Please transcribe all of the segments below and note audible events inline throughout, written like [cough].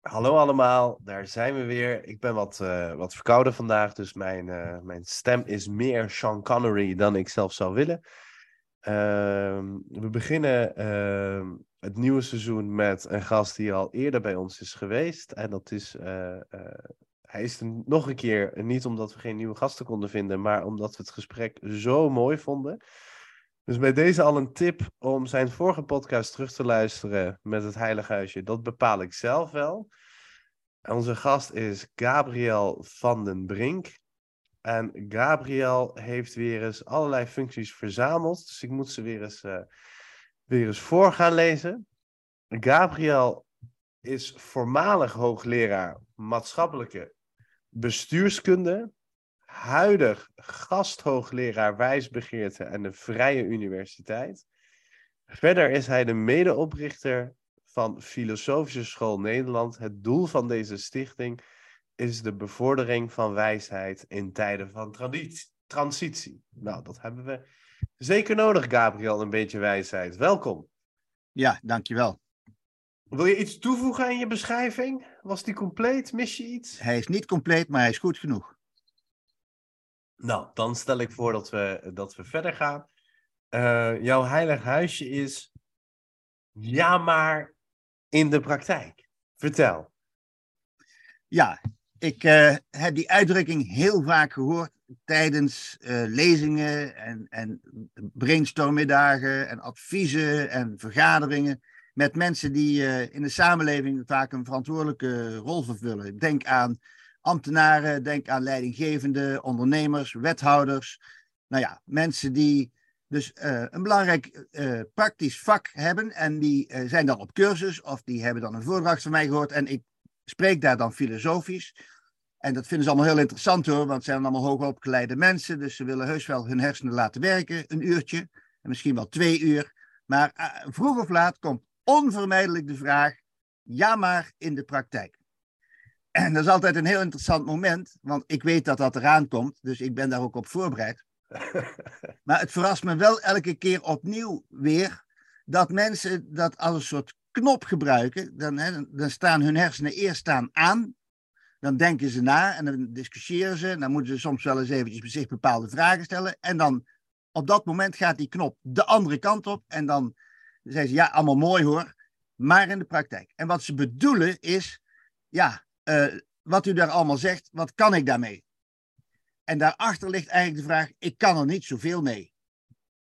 Hallo allemaal, daar zijn we weer. Ik ben wat, uh, wat verkouden vandaag, dus mijn, uh, mijn stem is meer Sean Connery dan ik zelf zou willen. Uh, we beginnen ehm, het nieuwe seizoen met een gast die al eerder bij ons is geweest. En dat is, eh, hij is er nog een keer, niet omdat we geen nieuwe gasten konden vinden, maar omdat we het gesprek zo mooi vonden. Dus bij deze al een tip om zijn vorige podcast terug te luisteren met het Heilige Huisje. Dat bepaal ik zelf wel. Onze gast is Gabriel van den Brink. En Gabriel heeft weer eens allerlei functies verzameld. Dus ik moet ze weer eens, uh, weer eens voor gaan lezen. Gabriel is voormalig hoogleraar maatschappelijke bestuurskunde huidig gasthoogleraar wijsbegeerte aan de Vrije Universiteit. Verder is hij de medeoprichter van Filosofische School Nederland. Het doel van deze stichting is de bevordering van wijsheid in tijden van transitie. Nou, dat hebben we zeker nodig, Gabriel, een beetje wijsheid. Welkom. Ja, dankjewel. Wil je iets toevoegen aan je beschrijving? Was die compleet? Mis je iets? Hij is niet compleet, maar hij is goed genoeg. Nou, dan stel ik voor dat we, dat we verder gaan. Uh, jouw heilig huisje is ja, maar in de praktijk. Vertel. Ja, ik uh, heb die uitdrukking heel vaak gehoord tijdens uh, lezingen en, en brainstormmiddagen en adviezen en vergaderingen met mensen die in de samenleving vaak een verantwoordelijke rol vervullen. Denk aan ambtenaren, denk aan leidinggevende, ondernemers, wethouders. Nou ja, mensen die dus uh, een belangrijk uh, praktisch vak hebben en die uh, zijn dan op cursus of die hebben dan een voordracht van mij gehoord en ik spreek daar dan filosofisch. En dat vinden ze allemaal heel interessant hoor, want het zijn allemaal hoogopgeleide mensen, dus ze willen heus wel hun hersenen laten werken, een uurtje, en misschien wel twee uur. Maar vroeg of laat komt onvermijdelijk de vraag, ja maar in de praktijk. En dat is altijd een heel interessant moment, want ik weet dat dat eraan komt, dus ik ben daar ook op voorbereid. [laughs] maar het verrast me wel elke keer opnieuw weer dat mensen dat als een soort knop gebruiken. Dan, hè, dan staan hun hersenen eerst staan aan, dan denken ze na en dan discussiëren ze. Dan moeten ze soms wel eens eventjes zich bepaalde vragen stellen. En dan op dat moment gaat die knop de andere kant op en dan zeggen ze ja, allemaal mooi hoor, maar in de praktijk. En wat ze bedoelen is, ja, wat u daar allemaal zegt, wat kan ik daarmee? En daarachter ligt eigenlijk de vraag, ik kan er niet zoveel mee.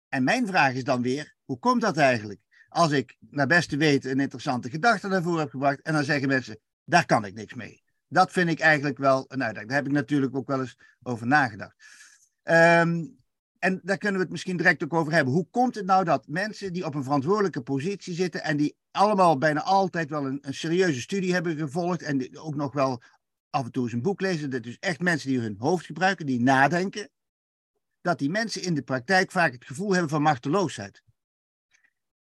En mijn vraag is dan weer, hoe komt dat eigenlijk? Als ik naar beste weten een interessante gedachte daarvoor heb gebracht en dan zeggen mensen, daar kan ik niks mee. Dat vind ik eigenlijk wel een uitdaging. Daar heb ik natuurlijk ook wel eens over nagedacht. Um, en daar kunnen we het misschien direct ook over hebben. Hoe komt het nou dat mensen die op een verantwoordelijke positie zitten en die allemaal bijna altijd wel een, serieuze studie hebben gevolgd en ook nog wel af en toe eens een boek lezen, dat dus echt mensen die hun hoofd gebruiken, die nadenken, dat die mensen in de praktijk vaak het gevoel hebben van machteloosheid.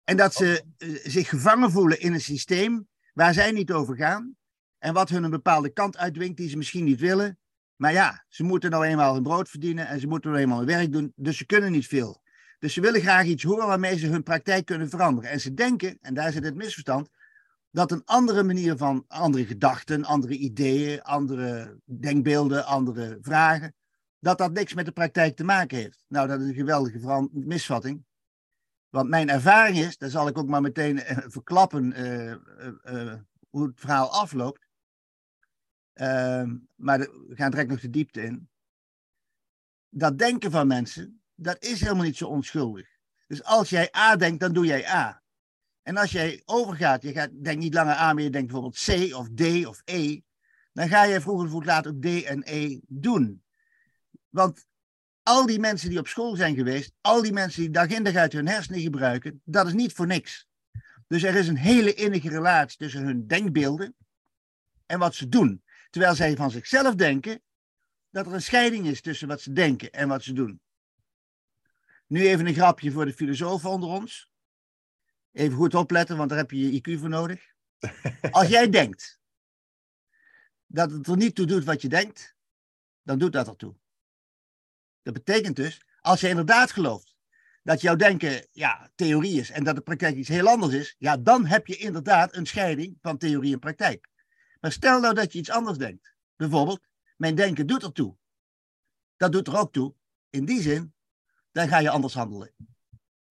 En dat ze eh, zich gevangen voelen in een systeem waar zij niet over gaan en wat hun een bepaalde kant uitdwingt die ze misschien niet willen maar ja, ze moeten nou eenmaal hun brood verdienen en ze moeten nou eenmaal hun werk doen, dus ze kunnen niet veel. Dus ze willen graag iets horen waarmee ze hun praktijk kunnen veranderen. En ze denken, en daar zit het misverstand, dat een andere manier van andere gedachten, andere ideeën, andere denkbeelden, andere vragen, dat dat niks met de praktijk te maken heeft. Nou, dat is een geweldige misvatting. Want mijn ervaring is, daar zal ik ook maar meteen uh, verklappen uh, uh, hoe het verhaal afloopt. Ehm, maar we gaan direct nog de diepte in. Dat denken van mensen, dat is helemaal niet zo onschuldig. Dus als jij A denkt, dan doe jij A. En als jij overgaat, je gaat, denkt niet langer A, maar je denkt bijvoorbeeld C of D of E, dan ga je vroeger of later ook D en E doen. Want al die mensen die op school zijn geweest, al die mensen die dag in dag uit hun hersenen gebruiken, dat is niet voor niks. Dus er is een hele innige relatie tussen hun denkbeelden en wat ze doen. Terwijl zij van zichzelf denken dat er een scheiding is tussen wat ze denken en wat ze doen. Nu even een grapje voor de filosofen onder ons. Even goed opletten, want daar heb je je IQ voor nodig. Als jij [laughs] denkt dat het er niet toe doet wat je denkt, dan doet dat ertoe. Dat betekent dus, als je inderdaad gelooft dat jouw denken ja, theorie is en dat de praktijk iets heel anders is, ja, dan heb je inderdaad een scheiding van theorie en praktijk. Maar stel nou dat je iets anders denkt. Bijvoorbeeld, mijn denken doet ertoe. Dat doet er ook toe. In die zin, dan ga je anders handelen.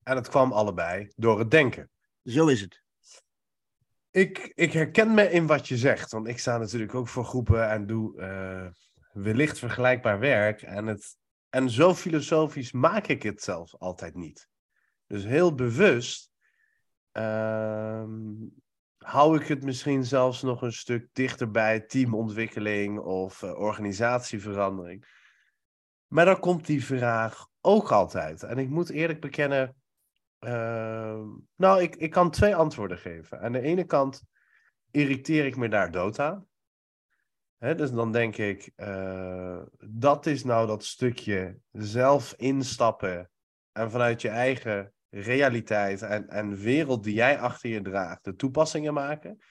En het kwam allebei door het denken. Zo is het. Ik, ik herken me in wat je zegt, want ik sta natuurlijk ook voor groepen en doe uh, wellicht vergelijkbaar werk. En, het, en zo filosofisch maak ik het zelf altijd niet. Dus heel bewust uh, hou ik het misschien zelfs nog een stuk dichter bij teamontwikkeling of uh, organisatieverandering. Maar dan komt die vraag ook altijd. En ik moet eerlijk bekennen, uh, nou, ik, ik kan twee antwoorden geven. Aan de ene kant irriteer ik me daar dood aan. Hè, dus dan denk ik, uh, dat is nou dat stukje zelf instappen en vanuit je eigen realiteit en, en wereld die jij achter je draagt, de toepassingen maken.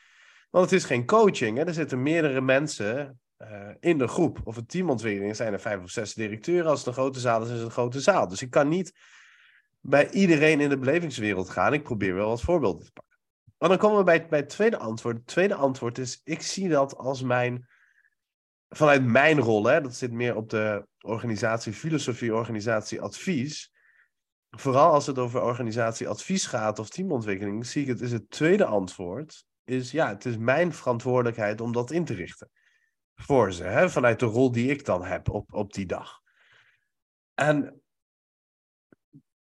Want het is geen coaching. Hè? Er zitten meerdere mensen uh, in de groep. Of een teamontwikkeling zijn er vijf of zes directeuren. Als het een grote zaal is, is het een grote zaal. Dus ik kan niet bij iedereen in de belevingswereld gaan. Ik probeer wel wat voorbeelden te pakken. Maar dan komen we bij, bij het tweede antwoord. Het tweede antwoord is, ik zie dat als mijn, vanuit mijn rol, hè, dat zit meer op de organisatie filosofie, organisatie advies. Vooral als het over organisatie advies gaat of teamontwikkeling, zie ik het, is het tweede antwoord, is ja, het is mijn verantwoordelijkheid om dat in te richten. Voor ze, vanuit de rol die ik dan heb op, op die dag. En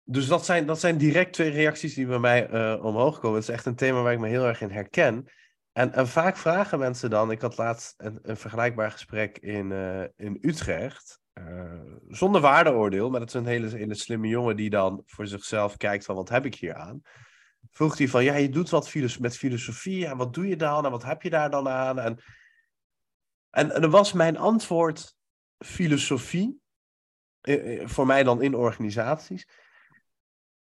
dus dat zijn, dat zijn direct twee reacties die bij mij uh, omhoog komen. Het is echt een thema waar ik me heel erg in herken. En, en vaak vragen mensen dan, ik had laatst een, een vergelijkbaar gesprek in, uh, in Utrecht. Uh, zonder waardeoordeel, maar dat is een hele, hele slimme jongen die dan voor zichzelf kijkt van wat heb ik hier aan. Vroeg hij van, ja, je doet wat filos met filosofie en wat doe je dan en wat heb je daar dan aan? En, en, en dan was mijn antwoord filosofie, voor mij dan in organisaties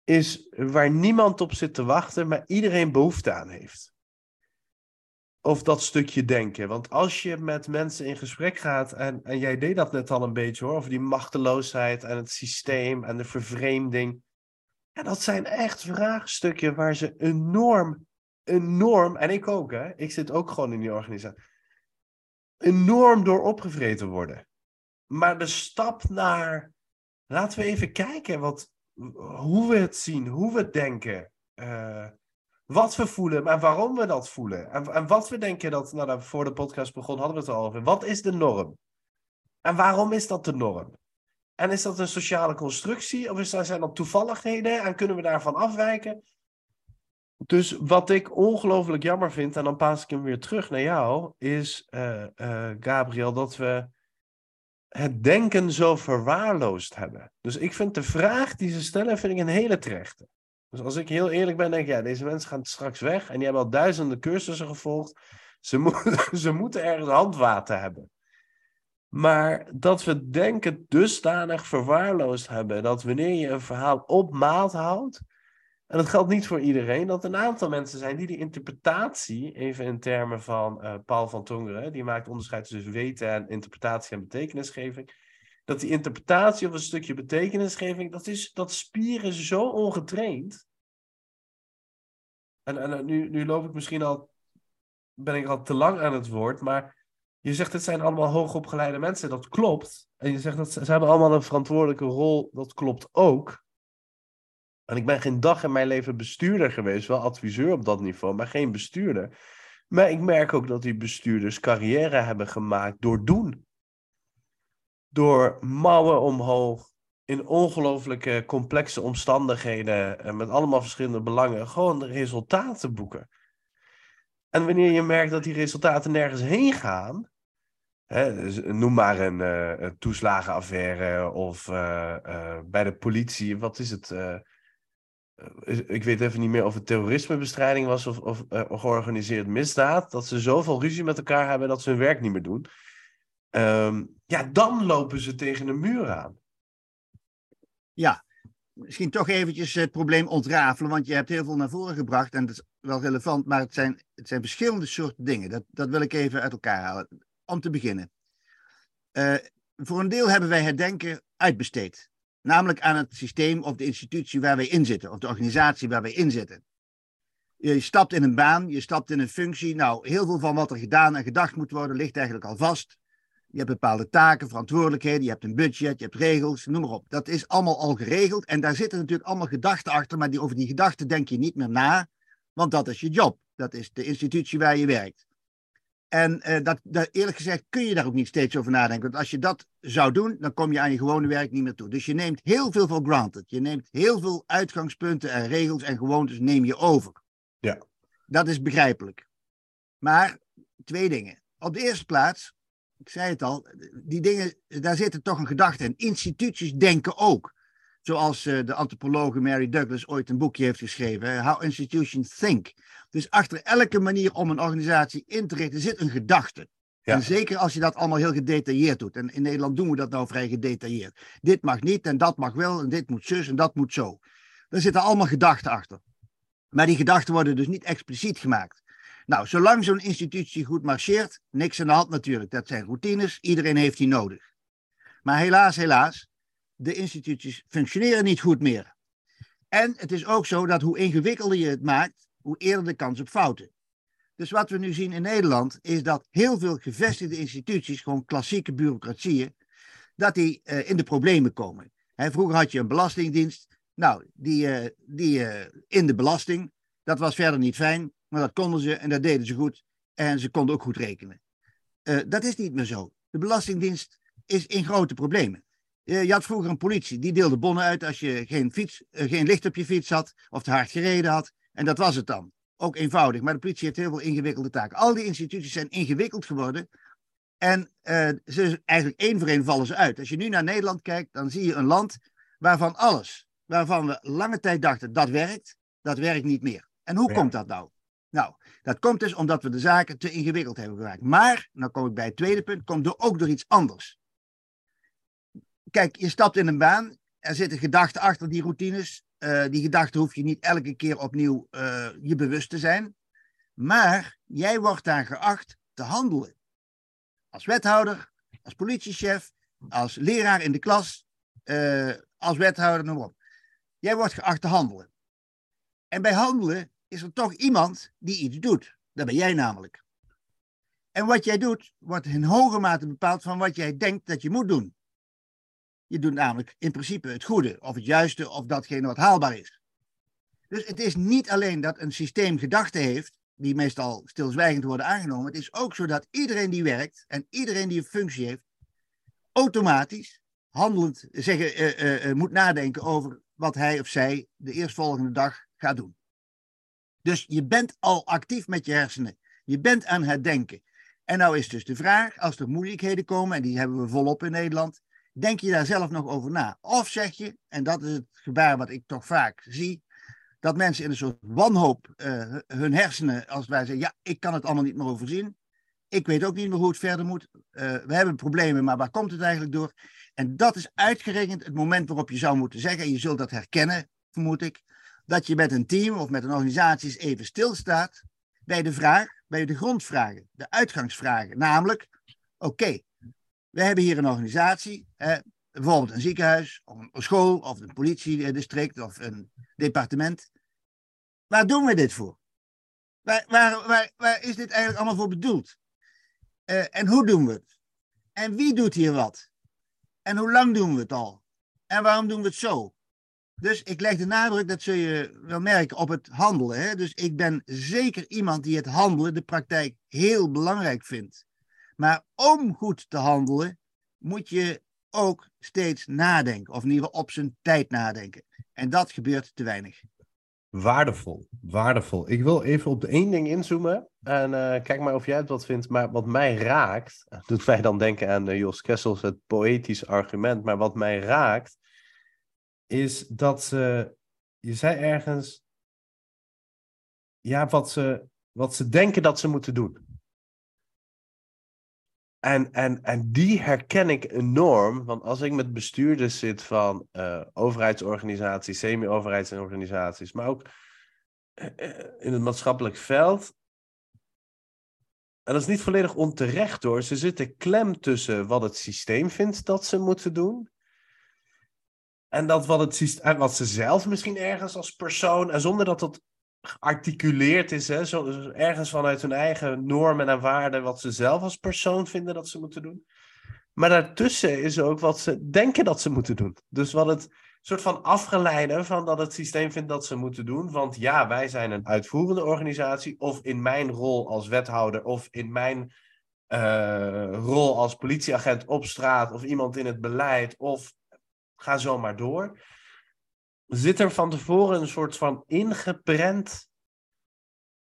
is waar niemand op zit te wachten, maar iedereen behoefte aan heeft. Of dat stukje denken. Want als je met mensen in gesprek gaat, en, en jij deed dat net al een beetje hoor, over die machteloosheid en het systeem en de vervreemding. Ja, dat zijn echt vraagstukken waar ze enorm, enorm, en ik ook hè, ik zit ook gewoon in die organisatie, enorm door opgevreten worden. Maar de stap naar, laten we even kijken, wat, hoe we het zien, hoe we het denken, uh, wat we voelen, maar waarom we dat voelen. En, en wat we denken dat, nou, voor de podcast begon, hadden we het al over. Wat is de norm? En waarom is dat de norm? En is dat een sociale constructie of is dat, zijn dat toevalligheden en kunnen we daarvan afwijken? Dus wat ik ongelooflijk jammer vind, en dan paas ik hem weer terug naar jou, is, uh, Gabriel, dat we het denken zo verwaarloosd hebben. Dus ik vind de vraag die ze stellen, vind ik een hele terechte. Dus als ik heel eerlijk ben, denk ik, ja, deze mensen gaan straks weg en die hebben al duizenden cursussen gevolgd. Ze, [laughs] mo ze moeten ergens handwater hebben. Maar dat we denken dusdanig verwaarloosd hebben, dat wanneer je een verhaal op maat houdt, en dat geldt niet voor iedereen, dat een aantal mensen zijn die die interpretatie, even in termen van uh, Paul van Tongeren, die maakt onderscheid tussen weten en interpretatie en betekenisgeving, dat die interpretatie of een stukje betekenisgeving, dat, is, dat spieren zo ongetraind. En, en nu, nu loop ik misschien al, ben ik al te lang aan het woord, maar je zegt het zijn allemaal hoogopgeleide mensen, dat klopt. En je zegt dat ze, ze hebben allemaal een verantwoordelijke rol, dat klopt ook. En ik ben geen dag in mijn leven bestuurder geweest, wel adviseur op dat niveau, maar geen bestuurder. Maar ik merk ook dat die bestuurders carrière hebben gemaakt door doen. Door mouwen omhoog, in ongelooflijke complexe omstandigheden, en met allemaal verschillende belangen, gewoon resultaten boeken. En wanneer je merkt dat die resultaten nergens heen gaan, dus noem maar een, uh, toeslagenaffaire of bij de politie, wat is het? Ik weet even niet meer of het terrorismebestrijding was of, of uh, georganiseerd misdaad, dat ze zoveel ruzie met elkaar hebben dat ze hun werk niet meer doen. Ehm, ja, dan lopen ze tegen een muur aan. Ja, misschien toch eventjes het probleem ontrafelen, want je hebt heel veel naar voren gebracht en dat is wel relevant, maar het zijn, het zijn verschillende soorten dingen. Dat, dat wil ik even uit elkaar halen. Om te beginnen. Uh, voor een deel hebben wij het denken uitbesteed. Namelijk aan het systeem of de institutie waar wij in zitten, of de organisatie waar wij in zitten. Je stapt in een baan, je stapt in een functie. Nou, heel veel van wat er gedaan en gedacht moet worden, ligt eigenlijk al vast. Je hebt bepaalde taken, verantwoordelijkheden, je hebt een budget, je hebt regels, noem maar op. Dat is allemaal al geregeld en daar zitten natuurlijk allemaal gedachten achter, maar die, over die gedachten denk je niet meer na, want dat is je job. Dat is de institutie waar je werkt. En uh, dat, dat, eerlijk gezegd kun je daar ook niet steeds over nadenken. Want als je dat zou doen, dan kom je aan je gewone werk niet meer toe. Dus je neemt heel veel voor granted. Je neemt heel veel uitgangspunten en regels en gewoontes neem je over. Ja. Dat is begrijpelijk. Maar twee dingen. Op de eerste plaats, ik zei het al, die dingen, daar zit toch een gedachte in. Instituties denken ook. Zoals uh, de antropologe Mary Douglas ooit een boekje heeft geschreven, How Institutions Think. Dus achter elke manier om een organisatie in te richten zit een gedachte. En zeker als je dat allemaal heel gedetailleerd doet. En in Nederland doen we dat nou vrij gedetailleerd. Dit mag niet en dat mag wel en dit moet zus en dat moet zo. Daar zitten allemaal gedachten achter. Maar die gedachten worden dus niet expliciet gemaakt. Nou, zolang zo'n institutie goed marcheert, niks aan de hand natuurlijk. Dat zijn routines, iedereen heeft die nodig. Maar helaas, helaas, de instituties functioneren niet goed meer. En het is ook zo dat hoe ingewikkelder je het maakt, hoe eerder de kans op fouten. Dus wat we nu zien in Nederland is dat heel veel gevestigde instituties, gewoon klassieke bureaucratieën, dat die uh, in de problemen komen. vroeger had je een belastingdienst, nou, die, uh, die uh, in de belasting, dat was verder niet fijn, maar dat konden ze en dat deden ze goed en ze konden ook goed rekenen. dat is niet meer zo. De belastingdienst is in grote problemen. Je had vroeger een politie, die deelde bonnen uit als je geen, fiets, geen licht op je fiets had of te hard gereden had. En dat was het dan. Ook eenvoudig. Maar de politie heeft heel veel ingewikkelde taken. Al die instituties zijn ingewikkeld geworden. En uh, ze, eigenlijk één voor één vallen ze uit. Als je nu naar Nederland kijkt, dan zie je een land waarvan alles, waarvan we lange tijd dachten dat werkt, dat werkt niet meer. En hoe komt dat nou? Nou, dat komt dus omdat we de zaken te ingewikkeld hebben gemaakt. Maar, nou kom ik bij het tweede punt, komt er ook door iets anders. Kijk, je stapt in een baan, er zitten gedachten achter die routines. Uh, die gedachte hoef je niet elke keer opnieuw uh, je bewust te zijn. Maar jij wordt daar geacht te handelen. Als wethouder, als politiechef, als leraar in de klas, uh, als wethouder, noem op. Jij wordt geacht te handelen. En bij handelen is er toch iemand die iets doet. Dat ben jij namelijk. En wat jij doet, wordt in hoge mate bepaald van wat jij denkt dat je moet doen. Je doet namelijk in principe het goede, of het juiste, of datgene wat haalbaar is. Dus het is niet alleen dat een systeem gedachten heeft, die meestal stilzwijgend worden aangenomen. Het is ook zo dat iedereen die werkt en iedereen die een functie heeft, automatisch handelend zeggen, uh, uh, uh, moet nadenken over wat hij of zij de eerstvolgende dag gaat doen. Dus je bent al actief met je hersenen. Je bent aan het denken. En nou is dus de vraag, als er moeilijkheden komen, en die hebben we volop in Nederland, Denk je daar zelf nog over na? Of zeg je, en dat is het gebaar wat ik toch vaak zie, dat mensen in een soort wanhoop uh, hun hersenen, als wij zeggen, ja, ik kan het allemaal niet meer overzien. Ik weet ook niet meer hoe het verder moet. Uh, we hebben problemen, maar waar komt het eigenlijk door? En dat is uitgerekend het moment waarop je zou moeten zeggen, en je zult dat herkennen, vermoed ik, dat je met een team of met een organisatie eens even stilstaat bij de vraag, bij de grondvragen, de uitgangsvragen. Namelijk, oké, we hebben hier een organisatie, bijvoorbeeld een ziekenhuis, of een school, of een politiedistrict, of een departement. Waar doen we dit voor? Waar, waar, waar, is dit eigenlijk allemaal voor bedoeld? Uh, en hoe doen we het? En wie doet hier wat? En hoe lang doen we het al? En waarom doen we het zo? Dus ik leg de nadruk, dat zul je wel merken, op het handelen. Hè? Dus ik ben zeker iemand die het handelen, de praktijk, heel belangrijk vindt. Maar om goed te handelen, moet je ook steeds nadenken. Of in ieder geval op zijn tijd nadenken. En dat gebeurt te weinig. Waardevol, waardevol. Ik wil even op één ding inzoomen. En uh, kijk maar of jij het wat vindt. Maar wat mij raakt, doet mij dan denken aan uh, Jos Kessels, het poëtisch argument. Maar wat mij raakt, is dat uh, je zei ergens, ja, wat ze, wat ze denken dat ze moeten doen. En, en, en die herken ik enorm, want als ik met bestuurders zit van uh, overheidsorganisaties, semi-overheidsorganisaties, maar ook uh, in het maatschappelijk veld. En dat is niet volledig onterecht hoor. Ze zitten klem tussen wat het systeem vindt dat ze moeten doen. En dat wat, het systeem, wat ze zelf misschien ergens als persoon, en zonder dat dat gearticuleerd is, hè, zo, ergens vanuit hun eigen normen en waarden, wat ze zelf als persoon vinden dat ze moeten doen. Maar daartussen is ook wat ze denken dat ze moeten doen. Dus wat het soort van afgeleide van dat het systeem vindt dat ze moeten doen. Want ja, wij zijn een uitvoerende organisatie, of in mijn rol als wethouder, of in mijn uh, rol als politieagent op straat, of iemand in het beleid, of ga zo maar door zit er van tevoren een soort van ingeprent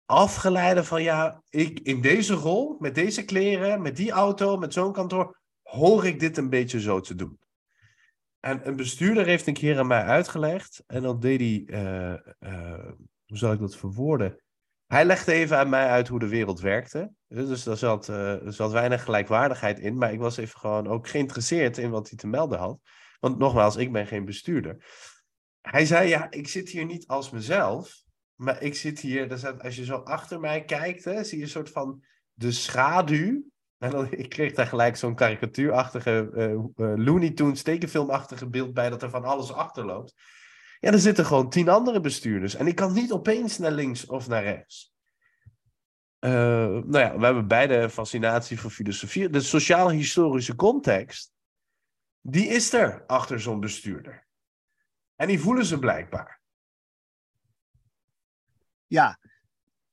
afgeleide van ja, ik in deze rol, met deze kleren, met die auto, met zo'n kantoor, hoor ik dit een beetje zo te doen. En een bestuurder heeft een keer aan mij uitgelegd, en dan deed hij, uh, uh, hoe zal ik dat verwoorden? Hij legde even aan mij uit hoe de wereld werkte. Dus er zat, er zat weinig gelijkwaardigheid in, maar ik was even gewoon ook geïnteresseerd in wat hij te melden had. Want nogmaals, ik ben geen bestuurder. Hij zei, ja, ik zit hier niet als mezelf, maar ik zit hier, als je zo achter mij kijkt, hè, zie je een soort van de schaduw. En dan, ik kreeg daar gelijk zo'n karikatuurachtige, uh, Looney Tunes tekenfilmachtige beeld bij, dat er van alles achterloopt. Ja, er zitten gewoon tien andere bestuurders. En ik kan niet opeens naar links of naar rechts. Uh, nou ja, we hebben beide fascinatie voor filosofie. De sociaal-historische context, die is er achter zo'n bestuurder. En die voelen ze blijkbaar. Ja,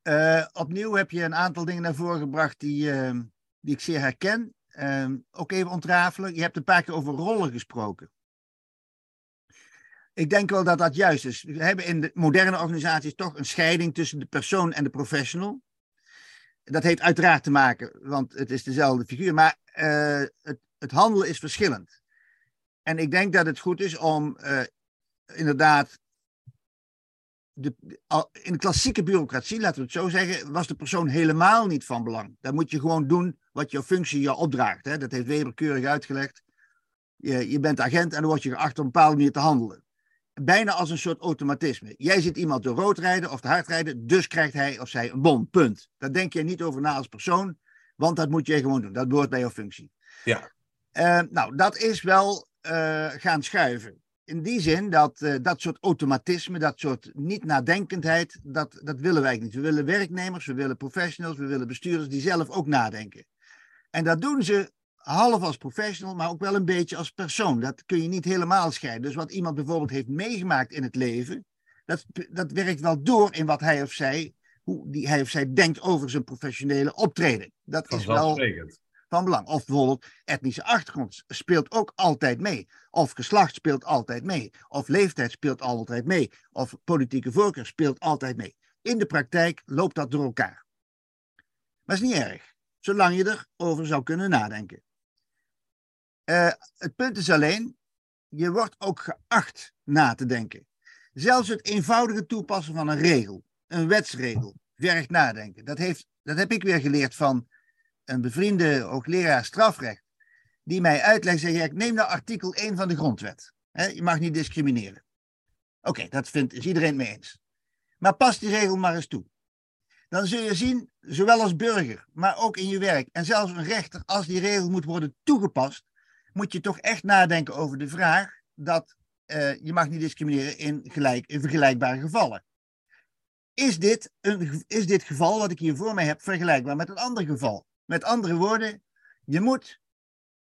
uh, opnieuw heb je een aantal dingen naar voren gebracht die, uh, die ik zeer herken. Uh, ook even ontrafelen. Je hebt een paar keer over rollen gesproken. Ik denk wel dat dat juist is. We hebben in de moderne organisaties toch een scheiding tussen de persoon en de professional. Dat heeft uiteraard te maken, want het is dezelfde figuur, maar uh, het, het handelen is verschillend. En ik denk dat het goed is om uh, inderdaad, de, in de klassieke bureaucratie, laten we het zo zeggen, was de persoon helemaal niet van belang. Dan moet je gewoon doen wat jouw functie je opdraagt. Hè? Dat heeft Weber keurig uitgelegd. Je, je bent agent en dan word je geacht op een bepaalde manier te handelen. Bijna als een soort automatisme. Jij ziet iemand door rood rijden of te hard rijden, dus krijgt hij of zij een bon. Punt. Daar denk je niet over na als persoon, want dat moet je gewoon doen. Dat behoort bij jouw functie. Ja. Uh, nou, dat is wel uh, gaan schuiven in die zin dat uh, dat soort automatisme, dat soort niet-nadenkendheid, dat, dat willen wij niet. We willen werknemers, we willen professionals, we willen bestuurders die zelf ook nadenken. En dat doen ze half als professional, maar ook wel een beetje als persoon. Dat kun je niet helemaal scheiden. Dus wat iemand bijvoorbeeld heeft meegemaakt in het leven, dat, dat werkt wel door in wat hij of zij, hoe die hij of zij denkt over zijn professionele optreden. Dat is wel van belang. Of bijvoorbeeld etnische achtergrond speelt ook altijd mee. Of geslacht speelt altijd mee. Of leeftijd speelt altijd mee. Of politieke voorkeur speelt altijd mee. In de praktijk loopt dat door elkaar. Maar is niet erg, zolang je erover zou kunnen nadenken. Uh, het punt is alleen, je wordt ook geacht na te denken. Zelfs het eenvoudige toepassen van een regel, een wetsregel, vergt nadenken. Dat, heeft, dat heb ik weer geleerd van een bevriende hoogleraar strafrecht, die mij uitlegt, zeg ik, neem nou artikel 1 van de grondwet. je mag niet discrimineren. Oké, dat vindt, is iedereen mee eens. Maar pas die regel maar eens toe. Dan zul je zien, zowel als burger, maar ook in je werk en zelfs een rechter, als die regel moet worden toegepast, moet je toch echt nadenken over de vraag dat uh, je mag niet discrimineren in, gelijk, in vergelijkbare gevallen. Is dit, een, is dit geval wat ik hier voor mij heb vergelijkbaar met een ander geval? Met andere woorden, je moet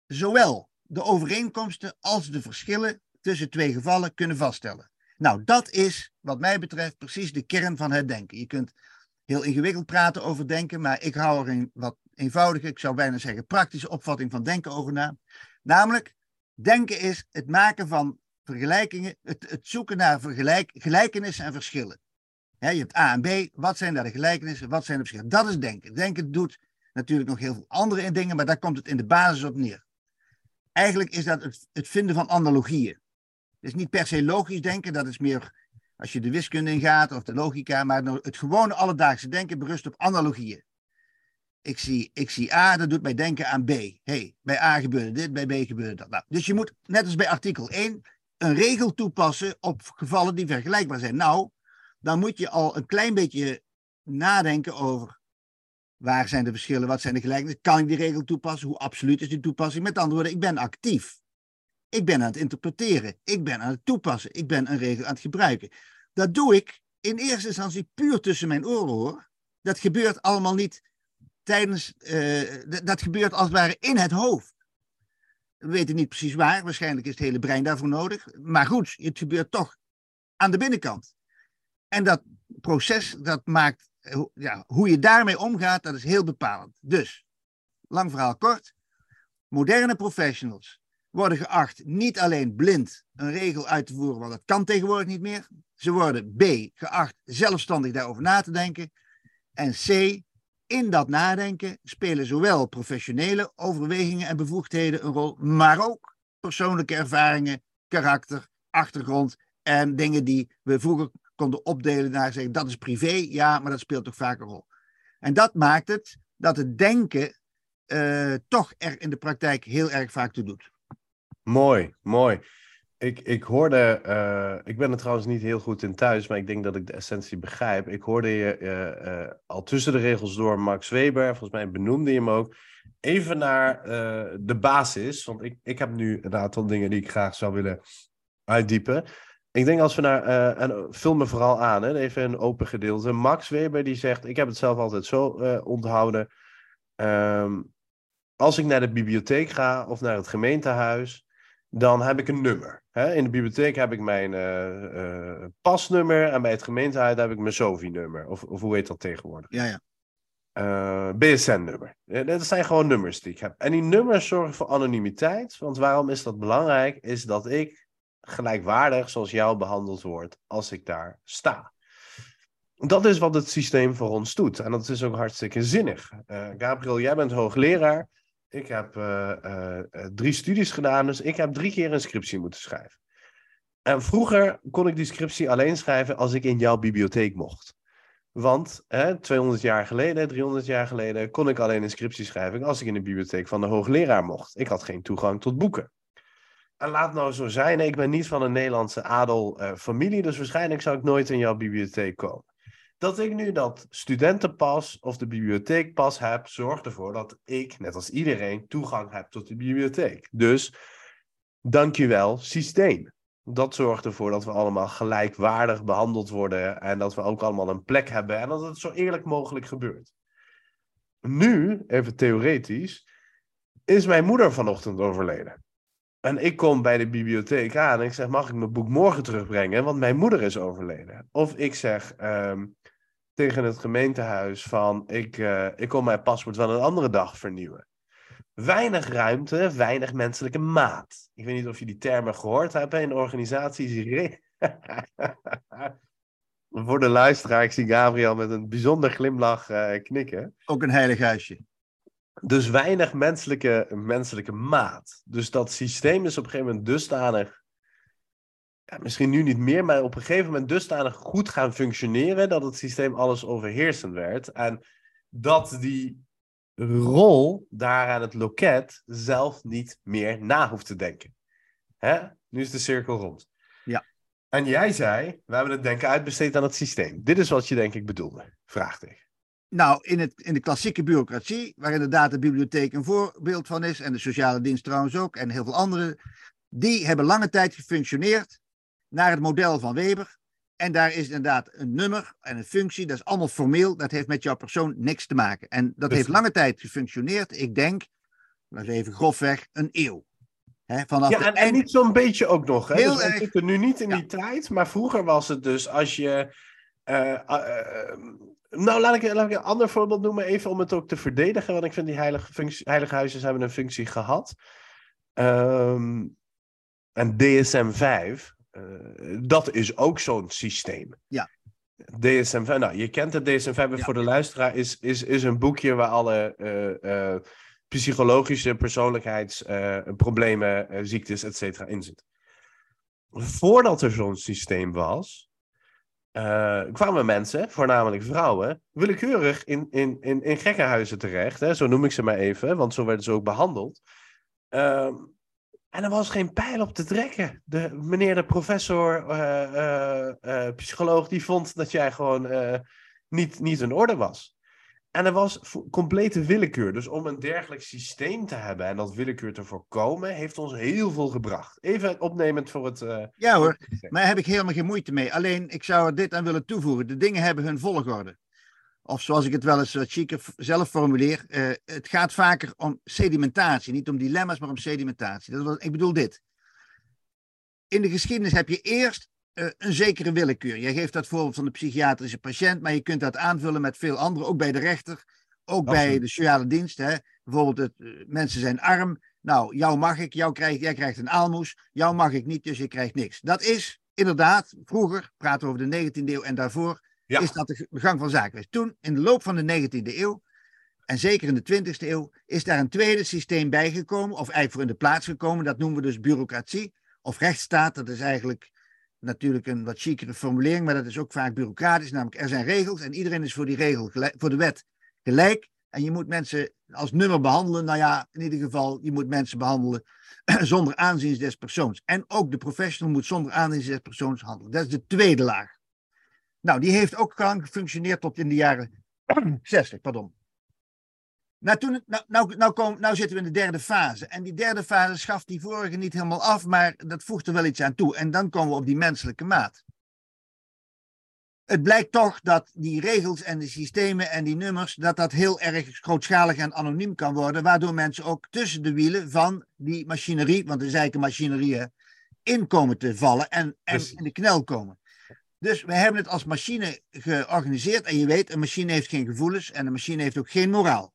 zowel de overeenkomsten als de verschillen tussen twee gevallen kunnen vaststellen. Nou, dat is wat mij betreft precies de kern van het denken. Je kunt heel ingewikkeld praten over denken, maar ik hou er een wat eenvoudige, ik zou bijna zeggen praktische opvatting van denken over na. Namelijk, denken is het maken van vergelijkingen, het, het zoeken naar vergelijk, gelijkenissen en verschillen. je hebt A en B, wat zijn daar de gelijkenissen, wat zijn de verschillen? Dat is denken. Denken doet natuurlijk nog heel veel andere dingen, maar daar komt het in de basis op neer. Eigenlijk is dat het, het vinden van analogieën. Het is niet per se logisch denken, dat is meer als je de wiskunde ingaat of de logica, maar het gewone alledaagse denken berust op analogieën. Ik zie, ik zie A, dat doet mij denken aan B. hey, bij A gebeurde dit, bij B gebeurde dat. Nou, dus je moet, net als bij artikel 1, een regel toepassen op gevallen die vergelijkbaar zijn. Nou, dan moet je al een klein beetje nadenken over waar zijn de verschillen, wat zijn de gelijkenissen, kan ik die regel toepassen, hoe absoluut is die toepassing. Met andere woorden, ik ben actief. Ik ben aan het interpreteren, ik ben aan het toepassen, ik ben een regel aan het gebruiken. Dat doe ik in eerste instantie puur tussen mijn oren hoor. Dat gebeurt allemaal niet tijdens, uh, dat gebeurt als het ware in het hoofd. We weten niet precies waar, waarschijnlijk is het hele brein daarvoor nodig. Maar goed, het gebeurt toch aan de binnenkant. En dat proces, dat maakt, ja, hoe je daarmee omgaat, dat is heel bepalend. Dus, lang verhaal kort, moderne professionals worden geacht niet alleen blind een regel uit te voeren, want dat kan tegenwoordig niet meer. Ze worden B, geacht zelfstandig daarover na te denken. En C, in dat nadenken spelen zowel professionele overwegingen en bevoegdheden een rol, maar ook persoonlijke ervaringen, karakter, achtergrond en dingen die we vroeger konden opdelen naar zeggen dat is privé, ja, maar dat speelt toch vaak een rol. En dat maakt het dat het denken uh, toch er in de praktijk heel erg vaak toe doet. Mooi, mooi. Ik, ik hoorde, uh, ik ben er trouwens niet heel goed in thuis, maar ik denk dat ik de essentie begrijp. Ik hoorde je uh, al tussen de regels door Max Weber, volgens mij benoemde je hem ook. Even naar de basis, want ik, ik heb nu een aantal dingen die ik graag zou willen uitdiepen. Ik denk als we naar, en vul me vooral aan, hè, even een open gedeelte. Max Weber die zegt, ik heb het zelf altijd zo onthouden. Um, als ik naar de bibliotheek ga of naar het gemeentehuis, dan heb ik een nummer. In de bibliotheek heb ik mijn uh, pasnummer en bij het gemeentehuis heb ik mijn SOVI-nummer. Of, of hoe heet dat tegenwoordig? Ja, ja. Uh, eh, BSN-nummer. Dat zijn gewoon nummers die ik heb. En die nummers zorgen voor anonimiteit. Want waarom is dat belangrijk? Is dat ik gelijkwaardig zoals jou behandeld word als ik daar sta. Dat is wat het systeem voor ons doet. En dat is ook hartstikke zinnig. Gabriel, jij bent hoogleraar. Ik heb uh, uh, drie studies gedaan, dus ik heb drie keer een scriptie moeten schrijven. En vroeger kon ik die scriptie alleen schrijven als ik in jouw bibliotheek mocht. Want hè, 200 jaar geleden, 300 jaar geleden, kon ik alleen een scriptie schrijven als ik in de bibliotheek van de hoogleraar mocht. Ik had geen toegang tot boeken. Laat nou zo zijn, ik ben niet van een Nederlandse adelfamilie, dus waarschijnlijk zou ik nooit in jouw bibliotheek komen dat ik nu dat studentenpas of de bibliotheekpas heb, zorgt ervoor dat ik, net als iedereen, toegang heb tot de bibliotheek. Dus, dankjewel, systeem. Dat zorgt ervoor dat we allemaal gelijkwaardig behandeld worden en dat we ook allemaal een plek hebben en dat het zo eerlijk mogelijk gebeurt. Nu, even theoretisch, is mijn moeder vanochtend overleden. En ik kom bij de bibliotheek aan en ik zeg: Mag ik mijn boek morgen terugbrengen? Want mijn moeder is overleden. Of ik zeg: ehm, tegen het gemeentehuis van ik, uh, ik kom mijn paspoort wel een andere dag vernieuwen. Weinig ruimte, weinig menselijke maat. Ik weet niet of je die termen gehoord hebt in organisaties. [laughs] Voor de luisteraar, ik zie Gabriel met een bijzonder glimlach uh, knikken. Ook een heilig huisje. Dus weinig menselijke, menselijke maat. Dus dat systeem is op een gegeven moment dusdanig ja, misschien nu niet meer, maar op een gegeven moment dusdanig goed gaan functioneren dat het systeem alles overheersend werd. En dat die rol daar aan het loket zelf niet meer na hoeft te denken. Hè? Nu is de cirkel rond. Ja. En jij zei, we hebben het denken uitbesteed aan het systeem. Dit is wat je denk ik bedoelde. Vraagteken. Nou, in, het, in de klassieke bureaucratie, waar inderdaad de bibliotheek een voorbeeld van is, en de sociale dienst trouwens ook, en heel veel andere, die hebben lange tijd gefunctioneerd naar het model van Weber. En daar is inderdaad een nummer en een functie. Dat is allemaal formeel. Dat heeft met jouw persoon niks te maken. En dat heeft lange tijd gefunctioneerd. Ik denk, laten we even grofweg, een eeuw. vanaf ja, en, en, niet zo'n beetje ook nog. Hè? Heel dus we zitten nu niet in die tijd. Maar vroeger was het dus als je... Uh, uh, nou, laat ik, laat ik een ander voorbeeld noemen, even om het ook te verdedigen. Want ik vind die heilige, functie, heilige huizen hebben een functie gehad. Um, en DSM 5, uh, dat is ook zo'n systeem. Ja. DSM-5, nou, je kent het DSM-5 ja. voor de luisteraar, is, is, is een boekje waar alle uh, uh, psychologische persoonlijkheidsproblemen, ziektes, et cetera, in zit. Voordat er zo'n systeem was, eh, kwamen mensen, voornamelijk vrouwen, willekeurig in, in, in, in gekkenhuizen terecht. Hè? Zo noem ik ze maar even, want zo werden ze ook behandeld. Ehm, en er was geen pijl op te trekken. De, meneer de professor, uh, psycholoog, die vond dat jij gewoon niet, niet in orde was. En er was complete willekeur. Dus om een dergelijk systeem te hebben en dat willekeur te voorkomen, heeft ons heel veel gebracht. Even opnemend voor het. Uh, ja hoor, maar daar heb ik helemaal geen moeite mee. Alleen, ik zou er dit aan willen toevoegen. De dingen hebben hun volgorde. Of zoals ik het wel eens wat chiquer zelf formuleer, uh, het gaat vaker om sedimentatie. Niet om dilemma's, maar om sedimentatie. Dat was, ik bedoel dit. In de geschiedenis heb je eerst een zekere willekeur. Jij geeft dat voorbeeld van de psychiatrische patiënt, maar je kunt dat aanvullen met veel andere, ook bij de rechter, ook bij de sociale dienst. Hè. Bijvoorbeeld, het, uh, mensen zijn arm. Nou, jou mag ik, jou krijg, jij krijgt een aalmoes. Jou mag ik niet, dus je krijgt niks. Dat is inderdaad, vroeger, praten we over de 19e eeuw en daarvoor, ja. is dat de gang van zaken Toen, in de loop van de 19e eeuw, en zeker in de 20e eeuw, is daar een tweede systeem bijgekomen, of eigenlijk voor in de plaats gekomen. Dat noemen we dus bureaucratie, of rechtsstaat. Dat is eigenlijk natuurlijk een wat chicere formulering, maar dat is ook vaak bureaucratisch. Namelijk, er zijn regels en iedereen is voor die regel, voor de wet gelijk. En je moet mensen als nummer behandelen. Nou ja, in ieder geval, je moet mensen behandelen [clears throat] zonder aanzien des persoons. En ook de professional moet zonder aanzien des persoons handelen. Dat is de tweede laag. Nou, die heeft ook gefunctioneerd tot in de jaren [clears throat] 60, pardon. Nou, toen, nou, nou, nou, kom, nou zitten we in de derde fase. En die derde fase schaft die vorige niet helemaal af, maar dat voegt er wel iets aan toe. En dan komen we op die menselijke maat. Het blijkt toch dat die regels en de systemen en die nummers, dat dat heel erg grootschalig en anoniem kan worden, waardoor mensen ook tussen de wielen van die machinerie, want het is eigenlijk een machinerie, in komen te vallen en, en in de knel komen. Dus we hebben het als machine georganiseerd. En je weet, een machine heeft geen gevoelens en een machine heeft ook geen moraal.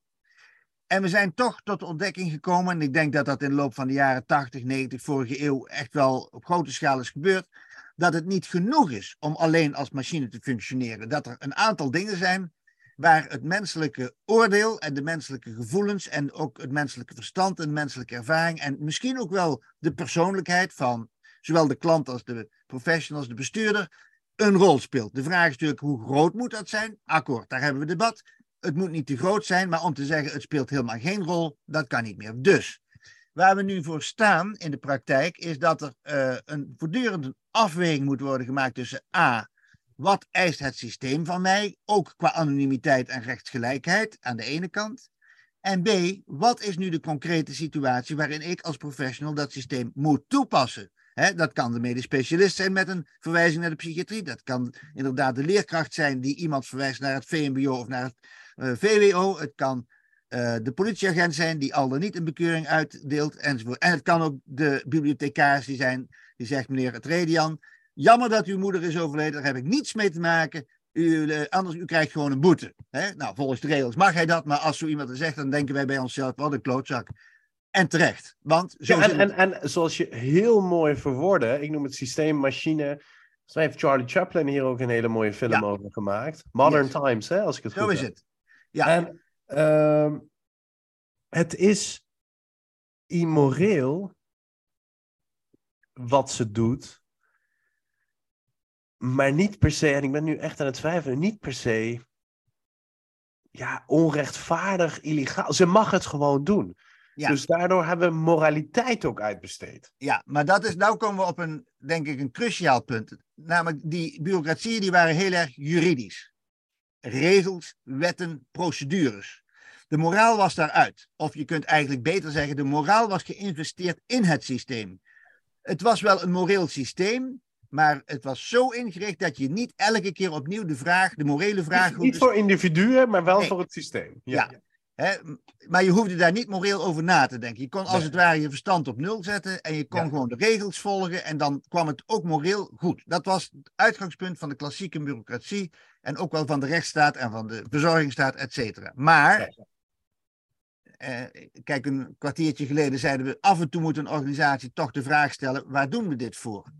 En we zijn toch tot de ontdekking gekomen, en ik denk dat dat in de loop van de jaren 80, 90, vorige eeuw echt wel op grote schaal is gebeurd, dat het niet genoeg is om alleen als machine te functioneren. Dat er een aantal dingen zijn waar het menselijke oordeel en de menselijke gevoelens en ook het menselijke verstand en menselijke ervaring en misschien ook wel de persoonlijkheid van zowel de klant als de professional als de bestuurder een rol speelt. De vraag is natuurlijk hoe groot moet dat zijn? Akkoord, daar hebben we debat het moet niet te groot zijn, maar om te zeggen het speelt helemaal geen rol, dat kan niet meer. Dus waar we nu voor staan in de praktijk is dat er uh, een voortdurende afweging moet worden gemaakt tussen A, wat eist het systeem van mij, ook qua anonimiteit en rechtsgelijkheid aan de ene kant. En B, wat is nu de concrete situatie waarin ik als professional dat systeem moet toepassen? dat kan de medisch specialist zijn met een verwijzing naar de psychiatrie. Dat kan inderdaad de leerkracht zijn die iemand verwijst naar het VMBO of naar het VWO, het kan uh, de politieagent zijn die al dan niet een bekeuring uitdeelt enzovoort. En het kan ook de bibliothecaris die zijn, die zegt meneer het Redian, jammer dat uw moeder is overleden, daar heb ik niets mee te maken. U, uh, anders u krijgt gewoon een boete. Hè? Nou, volgens de regels mag hij dat, maar als zo iemand er zegt, dan denken wij bij onszelf, wat een klootzak. En terecht. Want zo ja, en, en, en zoals je heel mooi verwoordde, ik noem het systeem machine. Zo heeft Charlie Chaplin hier ook een hele mooie film ja. over gemaakt. Modern Times, hè, als ik het zo goed heb. Zo is het. Ja. En uh, het is immoreel wat ze doet, maar niet per se, en ik ben nu echt aan het twijfelen, niet per se ja, onrechtvaardig, illegaal. Ze mag het gewoon doen. Ja. Dus daardoor hebben we moraliteit ook uitbesteed. Ja, maar dat is, nou komen we op een, denk ik, een cruciaal punt. Namelijk, die bureaucratieën die waren heel erg juridisch regels, wetten, procedures. De moraal was daaruit. Of je kunt eigenlijk beter zeggen, de moraal was geïnvesteerd in het systeem. Het was wel een moreel systeem, maar het was zo ingericht dat je niet elke keer opnieuw de vraag, de morele vraag... Niet, niet voor individuen, maar wel voor het systeem. Ja. ja. Maar je hoefde daar niet moreel over na te denken. Je kon als het ware je verstand op nul zetten en je kon gewoon de regels volgen en dan kwam het ook moreel goed. Dat was het uitgangspunt van de klassieke bureaucratie en ook wel van de rechtsstaat en van de verzorgingsstaat, et cetera. Maar, eh, kijk, een kwartiertje geleden zeiden we, af en toe moet een organisatie toch de vraag stellen, waar doen we dit voor?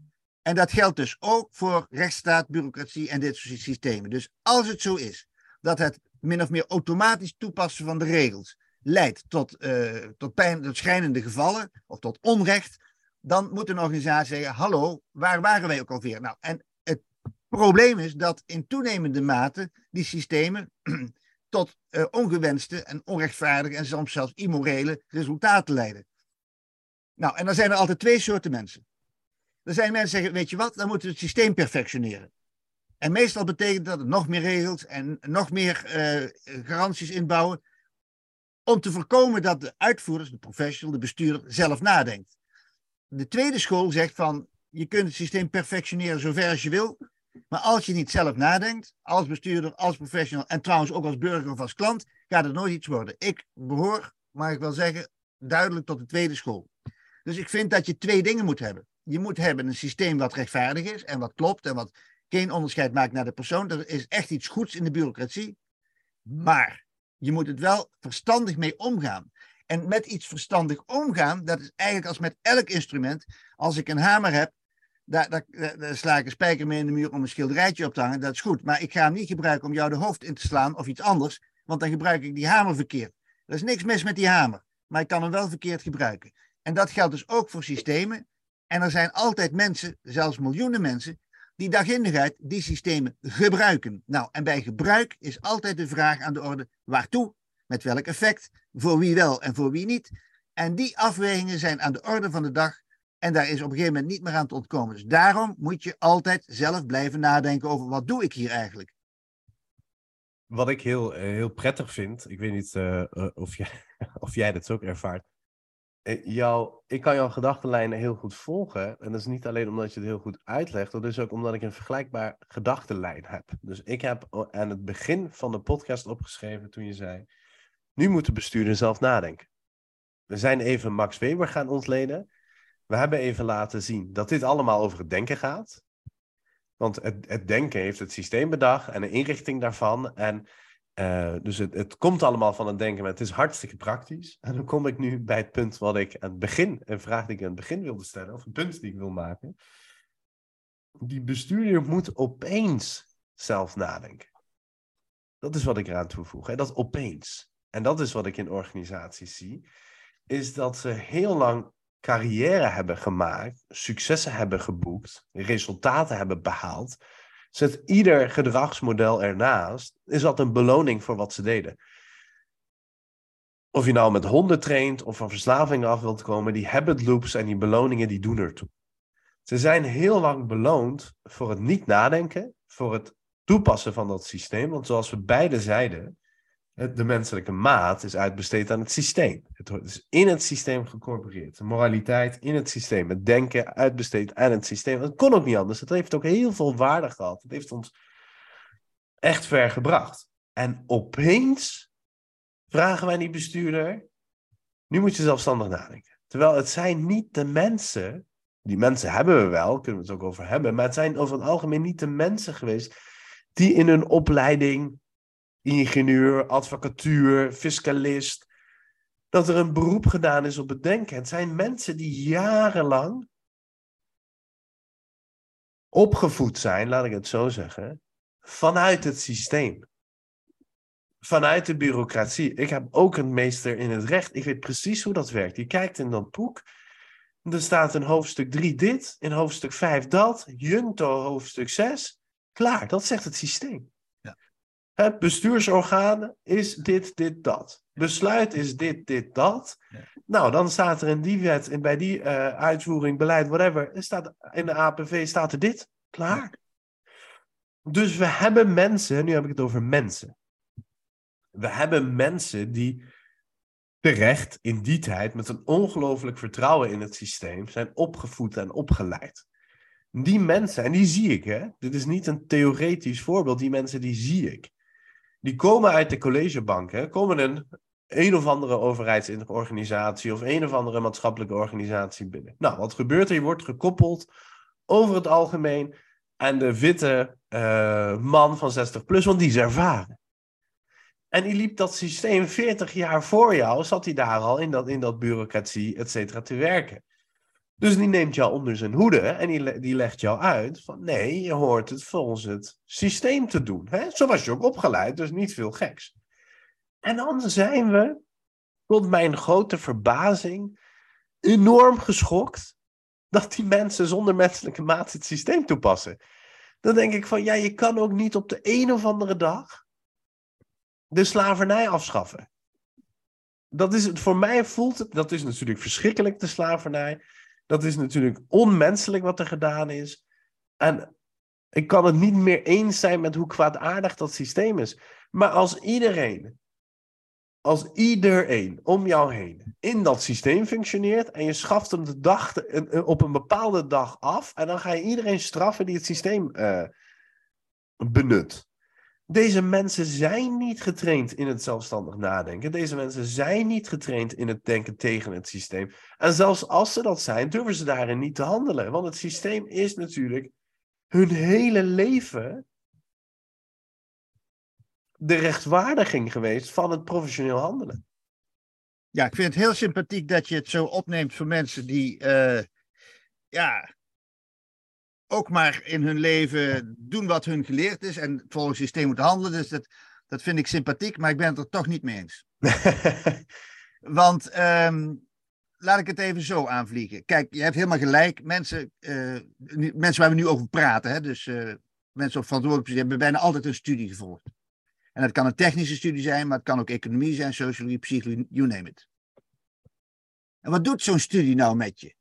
En dat geldt dus ook voor rechtsstaat, bureaucratie en dit soort systemen. Dus als het zo is dat het min of meer automatisch toepassen van de regels leidt tot, uh, tot, pijn, tot schrijnende gevallen of tot onrecht, dan moet een organisatie zeggen: Hallo, waar waren wij ook alweer? Nou, en Probleem is dat in toenemende mate die systemen [clears throat] tot uh, ongewenste en onrechtvaardige en soms zelfs immorele resultaten leiden. Nou, en dan zijn er altijd twee soorten mensen. Er zijn mensen die zeggen, weet je wat, dan moeten we het systeem perfectioneren. En meestal betekent dat nog meer regels en nog meer uh, garanties inbouwen. Om te voorkomen dat de uitvoerders, de professional, de bestuurder zelf nadenkt. De tweede school zegt van, je kunt het systeem perfectioneren zover als je wil. Maar als je niet zelf nadenkt, als bestuurder, als professional en trouwens ook als burger of als klant, gaat het nooit iets worden. Ik behoor, mag ik wel zeggen, duidelijk tot de tweede school. Dus ik vind dat je twee dingen moet hebben. Je moet hebben een systeem wat rechtvaardig is en wat klopt en wat geen onderscheid maakt naar de persoon. Er is echt iets goeds in de bureaucratie. Maar je moet het wel verstandig mee omgaan. En met iets verstandig omgaan, dat is eigenlijk als met elk instrument. Als ik een hamer heb, daar, daar, daar, sla ik een spijker mee in de muur om een schilderijtje op te hangen. Dat is goed. Maar ik ga hem niet gebruiken om jou de hoofd in te slaan of iets anders. Want dan gebruik ik die hamer verkeerd. Er is niks mis met die hamer. Maar ik kan hem wel verkeerd gebruiken. En dat geldt dus ook voor systemen. En er zijn altijd mensen, zelfs miljoenen mensen, die dag in dag uit die systemen gebruiken. Nou, en bij gebruik is altijd de vraag aan de orde: waartoe, met welk effect, voor wie wel en voor wie niet. En die afwegingen zijn aan de orde van de dag en daar is op een gegeven moment niet meer aan te ontkomen. Dus daarom moet je altijd zelf blijven nadenken over wat doe ik hier eigenlijk. Wat ik heel, eh, heel prettig vind, ik weet niet uh, of, jij, [laughs] of jij dat ook ervaart. Jou, ik kan jouw gedachtenlijnen heel goed volgen. En dat is niet alleen omdat je het heel goed uitlegt, dat is ook omdat ik een vergelijkbaar gedachtenlijn heb. Dus ik heb aan het begin van de podcast opgeschreven toen je zei: Nu moet de bestuurder zelf nadenken. We zijn even Max Weber gaan ontleden. We hebben even laten zien dat dit allemaal over het denken gaat. Want het, het denken heeft het systeem bedacht en de inrichting daarvan. En uh, dus het, het, komt allemaal van het denken, maar het is hartstikke praktisch. En dan kom ik nu bij het punt wat ik aan het begin, een vraag die ik aan het begin wilde stellen, of een punt die ik wil maken. Die bestuurder moet opeens zelf nadenken. Dat is wat ik eraan toevoeg, hè? dat opeens. En dat is wat ik in organisaties zie, is dat ze heel lang carrière hebben gemaakt, successen hebben geboekt, resultaten hebben behaald, zet ieder gedragsmodel ernaast, is dat een beloning voor wat ze deden. Of je nou met honden traint of van verslavingen af wilt komen, die habit loops en die beloningen die doen ertoe. Ze zijn heel lang beloond voor het niet nadenken, voor het toepassen van dat systeem. Want zoals we beide zeiden, de menselijke maat is uitbesteed aan het systeem. Het is in het systeem gecorporeerd. De moraliteit in het systeem. Het denken uitbesteed aan het systeem. Het kon ook niet anders. Het heeft ook heel veel waarde gehad. Het heeft ons echt ver gebracht. En opeens vragen wij die bestuurder. Nu moet je zelfstandig nadenken. Terwijl het zijn niet de mensen. Die mensen hebben we wel, kunnen we het ook over hebben. Maar het zijn over het algemeen niet de mensen geweest. die in hun opleiding ingenieur, advocatuur, fiscalist. Dat er een beroep gedaan is op het denken. Het zijn mensen die jarenlang opgevoed zijn, laat ik het zo zeggen, vanuit het systeem. Vanuit de bureaucratie. Ik heb ook een meester in het recht. Ik weet precies hoe dat werkt. Je kijkt in dat boek. Er staat in hoofdstuk 3 dit, in hoofdstuk 5 dat, Junto hoofdstuk 6. Klaar, dat zegt het systeem. Het bestuursorgaan is dit, dit, dat. Besluit is dit, dit, dat. Nou, dan staat er in die wet en bij die uh, uitvoering, beleid, whatever, staat, in de APV staat er dit. Klaar. Dus we hebben mensen, nu heb ik het over mensen. We hebben mensen die terecht in die tijd met een ongelooflijk vertrouwen in het systeem zijn opgevoed en opgeleid. Die mensen, en die zie ik, hè? Dit is niet een theoretisch voorbeeld, die mensen die zie ik die komen uit de collegebank, hè, komen een een of andere overheidsorganisatie of een of andere maatschappelijke organisatie binnen. Nou, wat gebeurt er? Je wordt gekoppeld over het algemeen aan de witte uh, man van 60 plus, want die is ervaren. En die liep dat systeem 40 jaar voor jou, zat hij daar al in dat, in dat bureaucratie, et cetera, te werken. Dus die neemt jou onder zijn hoede en die, die legt jou uit van nee, je hoort het volgens het systeem te doen. Hè? Zo was je ook opgeleid, dus niet veel geks. En dan zijn we, tot mijn grote verbazing, enorm geschokt dat die mensen zonder menselijke maat het systeem toepassen. Dan denk ik van, ja, je kan ook niet op de een of andere dag de slavernij afschaffen. Dat is het, voor mij voelt het, dat is natuurlijk verschrikkelijk, de slavernij. Dat is natuurlijk onmenselijk wat er gedaan is. En ik kan het niet meer eens zijn met hoe kwaadaardig dat systeem is. Maar als iedereen, als iedereen om jou heen in dat systeem functioneert en je schaft hem de dag, op een bepaalde dag af en dan ga je iedereen straffen die het systeem uh, benut. Deze mensen zijn niet getraind in het zelfstandig nadenken. Deze mensen zijn niet getraind in het denken tegen het systeem. En zelfs als ze dat zijn, durven ze daarin niet te handelen. Want het systeem is natuurlijk hun hele leven de rechtvaardiging geweest van het professioneel handelen. Ja, ik vind het heel sympathiek dat je het zo opneemt voor mensen die uh, ja, ook maar in hun leven doen wat hun geleerd is en volgens het systeem moeten handelen. Dus dat, dat vind ik sympathiek, maar ik ben het er toch niet mee eens. [laughs] Want um, laat ik het even zo aanvliegen. Kijk, je hebt helemaal gelijk. Mensen, uh, mensen waar we nu over praten, hè, dus uh, mensen op verantwoordelijk hebben bijna altijd een studie gevolgd. En dat kan een technische studie zijn, maar het kan ook economie zijn, sociologie, psychologie, you name it. En wat doet zo'n studie nou met je?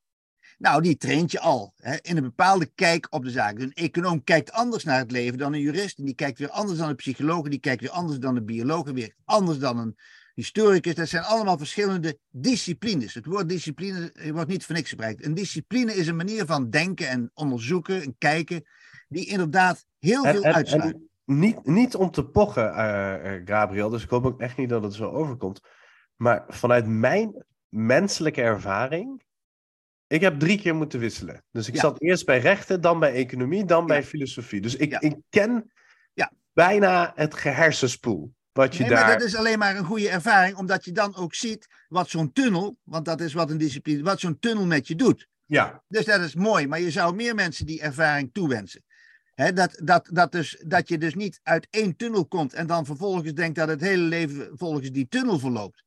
Nou, die traint je al hè, in een bepaalde kijk op de zaak. een econoom kijkt anders naar het leven dan een jurist. En die kijkt weer anders dan een psycholoog. En die kijkt weer anders dan een bioloog. weer anders dan een historicus. Dat zijn allemaal verschillende disciplines. Het woord discipline wordt niet voor niks gebruikt. Een discipline is een manier van denken en onderzoeken en kijken. die inderdaad heel veel uitslaat. Niet, niet om te pochen, uh, Gabriel. Dus ik hoop ook echt niet dat het zo overkomt. Maar vanuit mijn menselijke ervaring ik heb drie keer moeten wisselen. Dus ik zat eerst bij rechten, dan bij economie, dan bij filosofie. Dus ik, ik ken bijna het gehersenspoel. Wat je nee, daar... maar dat is alleen maar een goede ervaring, omdat je dan ook ziet wat zo'n tunnel, want dat is wat een discipline, wat zo'n tunnel met je doet. Ja. Dus dat is mooi, maar je zou meer mensen die ervaring toewensen. He, dat, dat, dat, dus, dat je dus niet uit één tunnel komt en dan vervolgens denkt dat het hele leven volgens die tunnel verloopt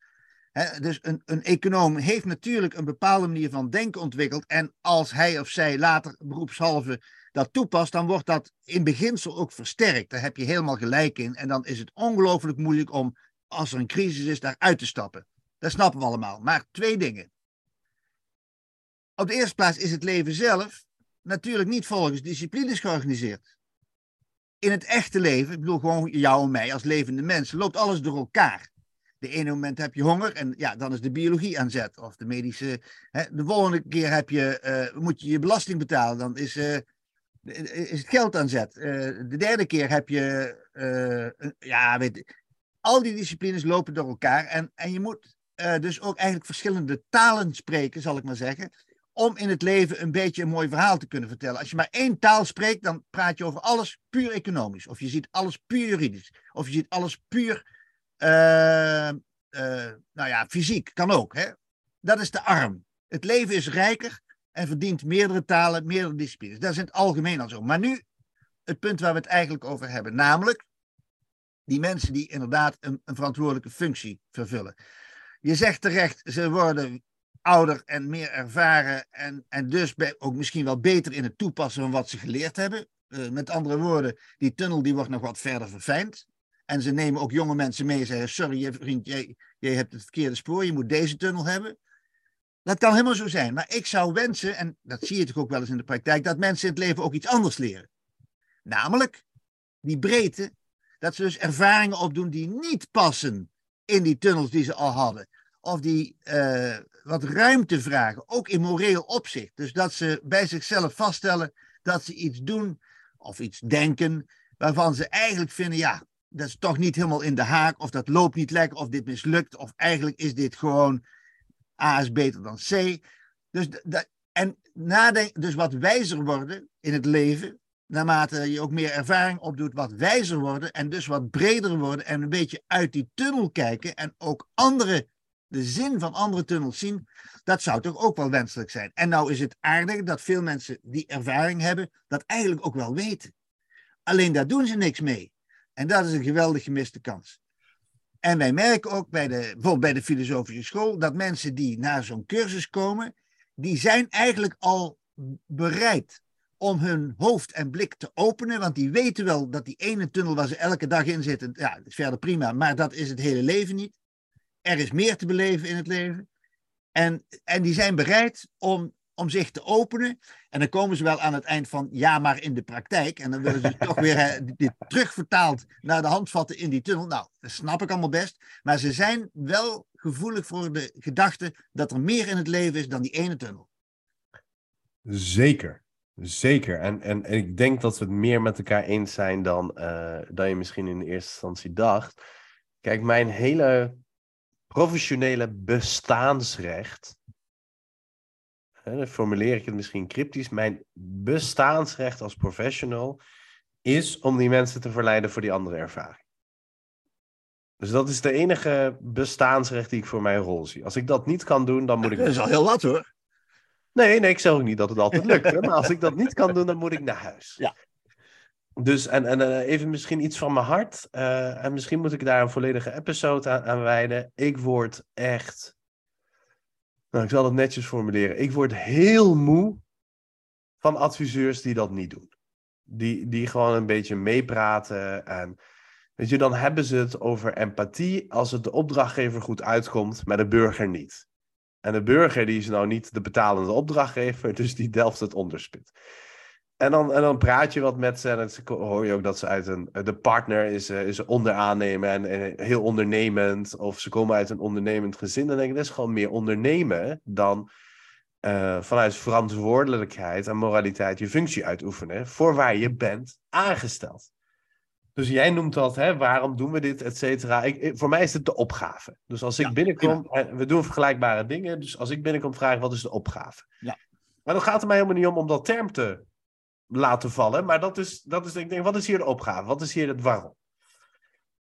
dus een, een econoom heeft natuurlijk een bepaalde manier van denken ontwikkeld. En als hij of zij later beroepshalve dat toepast, dan wordt dat in beginsel ook versterkt. Daar heb je helemaal gelijk in. En dan is het ongelooflijk moeilijk om, als er een crisis is, daaruit te stappen. Dat snappen we allemaal. Maar twee dingen. Op de eerste plaats is het leven zelf natuurlijk niet volgens disciplines georganiseerd. In het echte leven, ik bedoel gewoon jou en mij als levende mensen, loopt alles door elkaar. De ene moment heb je honger en ja, dan is de biologie aan zet. Of de medische. Hè, de volgende keer heb je, uh, moet je je belasting betalen. Dan is, uh, is het geld aan zet. Uh, de derde keer heb je. ja, weet Al die disciplines lopen door elkaar. En, en je moet dus ook eigenlijk verschillende talen spreken, zal ik maar zeggen. Om in het leven een beetje een mooi verhaal te kunnen vertellen. Als je maar één taal spreekt, dan praat je over alles puur economisch. Of je ziet alles puur juridisch. Of je ziet alles puur nou ja, fysiek kan ook. Hè? Dat is de arm. Het leven is rijker en verdient meerdere talen, meerdere disciplines. Dat is in het algemeen al zo. Maar nu het punt waar we het eigenlijk over hebben, namelijk die mensen die inderdaad een, een verantwoordelijke functie vervullen. Je zegt terecht, ze worden ouder en meer ervaren en, en dus ook misschien wel beter in het toepassen van wat ze geleerd hebben. Uh, met andere woorden, die tunnel die wordt nog wat verder verfijnd. En ze nemen ook jonge mensen mee en zeggen: Sorry, vriend, jij, hebt het verkeerde spoor, je moet deze tunnel hebben. Dat kan helemaal zo zijn. Maar ik zou wensen, en dat zie je toch ook wel eens in de praktijk, dat mensen in het leven ook iets anders leren. Namelijk die breedte, dat ze dus ervaringen opdoen die niet passen in die tunnels die ze al hadden. Of die uh, wat ruimte vragen, ook in moreel opzicht. Dus dat ze bij zichzelf vaststellen dat ze iets doen of iets denken waarvan ze eigenlijk vinden, ja, dat is toch niet helemaal in de haak, of dat loopt niet lekker, of dit mislukt, of eigenlijk is dit gewoon A is beter dan C. Dus, en dus wat wijzer worden in het leven, naarmate je ook meer ervaring opdoet, wat wijzer worden en dus wat breder worden en een beetje uit die tunnel kijken en ook andere, de zin van andere tunnels zien, dat zou toch ook wel wenselijk zijn. En nou is het aardig dat veel mensen die ervaring hebben, dat eigenlijk ook wel weten. Alleen daar doen ze niks mee. En dat is een geweldig gemiste kans. En wij merken ook bij de, bijvoorbeeld bij de filosofische school, dat mensen die naar zo'n cursus komen, die zijn eigenlijk al bereid om hun hoofd en blik te openen. Want die weten wel dat die ene tunnel waar ze elke dag in zitten, ja, is verder prima, maar dat is het hele leven niet. Er is meer te beleven in het leven. En, en die zijn bereid om, om zich te openen. En dan komen ze wel aan het eind van, ja, maar in de praktijk. En dan willen ze toch weer [laughs] dit terugvertaald naar de handvatten in die tunnel. Nou, dat snap ik allemaal best. Maar ze zijn wel gevoelig voor de gedachte dat er meer in het leven is dan die ene tunnel. Zeker. Zeker. En, en, ik denk dat we het meer met elkaar eens zijn dan, uh, dan je misschien in de eerste instantie dacht. Kijk, mijn hele professionele bestaansrecht. Dan formuleer ik het misschien cryptisch. Mijn bestaansrecht als professional is om die mensen te verleiden voor die andere ervaring. Dus dat is de enige bestaansrecht die ik voor mijn rol zie. Als ik dat niet kan doen, dan moet ik. [laughs] Dat is al heel wat hoor. Nee, nee, ik zeg ook niet dat het altijd lukt. Hè? Maar als ik dat niet kan doen, dan moet ik naar huis. Ja. Dus, en, en uh, even misschien iets van mijn hart. Uh, en misschien moet ik daar een volledige episode aan, aan wijden. Ik word echt. Nou, ik zal het netjes formuleren. Ik word heel moe van adviseurs die dat niet doen. Die, die gewoon een beetje meepraten. En weet je, dan hebben ze het over empathie als het de opdrachtgever goed uitkomt, maar de burger niet. En de burger die is nou niet de betalende opdrachtgever, [laughs] dus die delft het onderspit. En dan, en dan praat je wat met ze en dan hoor je ook dat ze uit een... De partner is, uh, is onderaannemer en, en, heel ondernemend. Of ze komen uit een ondernemend gezin. Dan denk ik, dat is gewoon meer ondernemen dan uh, vanuit verantwoordelijkheid en moraliteit je functie uitoefenen. Voor waar je bent aangesteld. Dus jij noemt dat, hè, waarom doen we dit, et cetera. Ik, voor mij is het de opgave. Dus als ik ja, binnenkom, ja. we doen vergelijkbare dingen. Dus als ik binnenkom, vraag ik, wat is de opgave? Ja. Maar dan gaat het mij helemaal niet om om dat term te laten vallen. Maar dat is, dat is, ik denk, wat is hier de opgave? Wat is hier het waarom?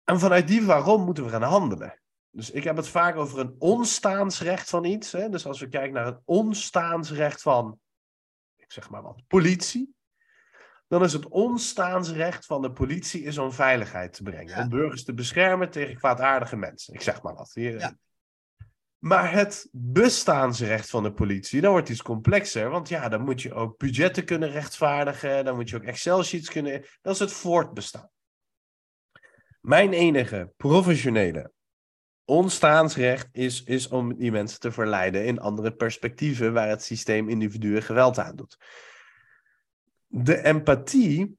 En vanuit die waarom moeten we gaan handelen. Dus ik heb het vaak over een onstaansrecht van iets. Hè? Dus als we kijken naar het onstaansrecht van, ik zeg maar wat, politie dan is het onstaansrecht van de politie is om veiligheid te brengen. Ja. Om burgers te beschermen tegen kwaadaardige mensen. Ik zeg maar wat. Hier. Ja. Maar het bestaansrecht van de politie, dan wordt iets complexer. Want ja, dan moet je ook budgetten kunnen rechtvaardigen. Dan moet je ook Excel-sheets kunnen. Dat is het voortbestaan. Mijn enige professionele onstaansrecht is, is om die mensen te verleiden in andere perspectieven waar het systeem individuen geweld aandoet de empathie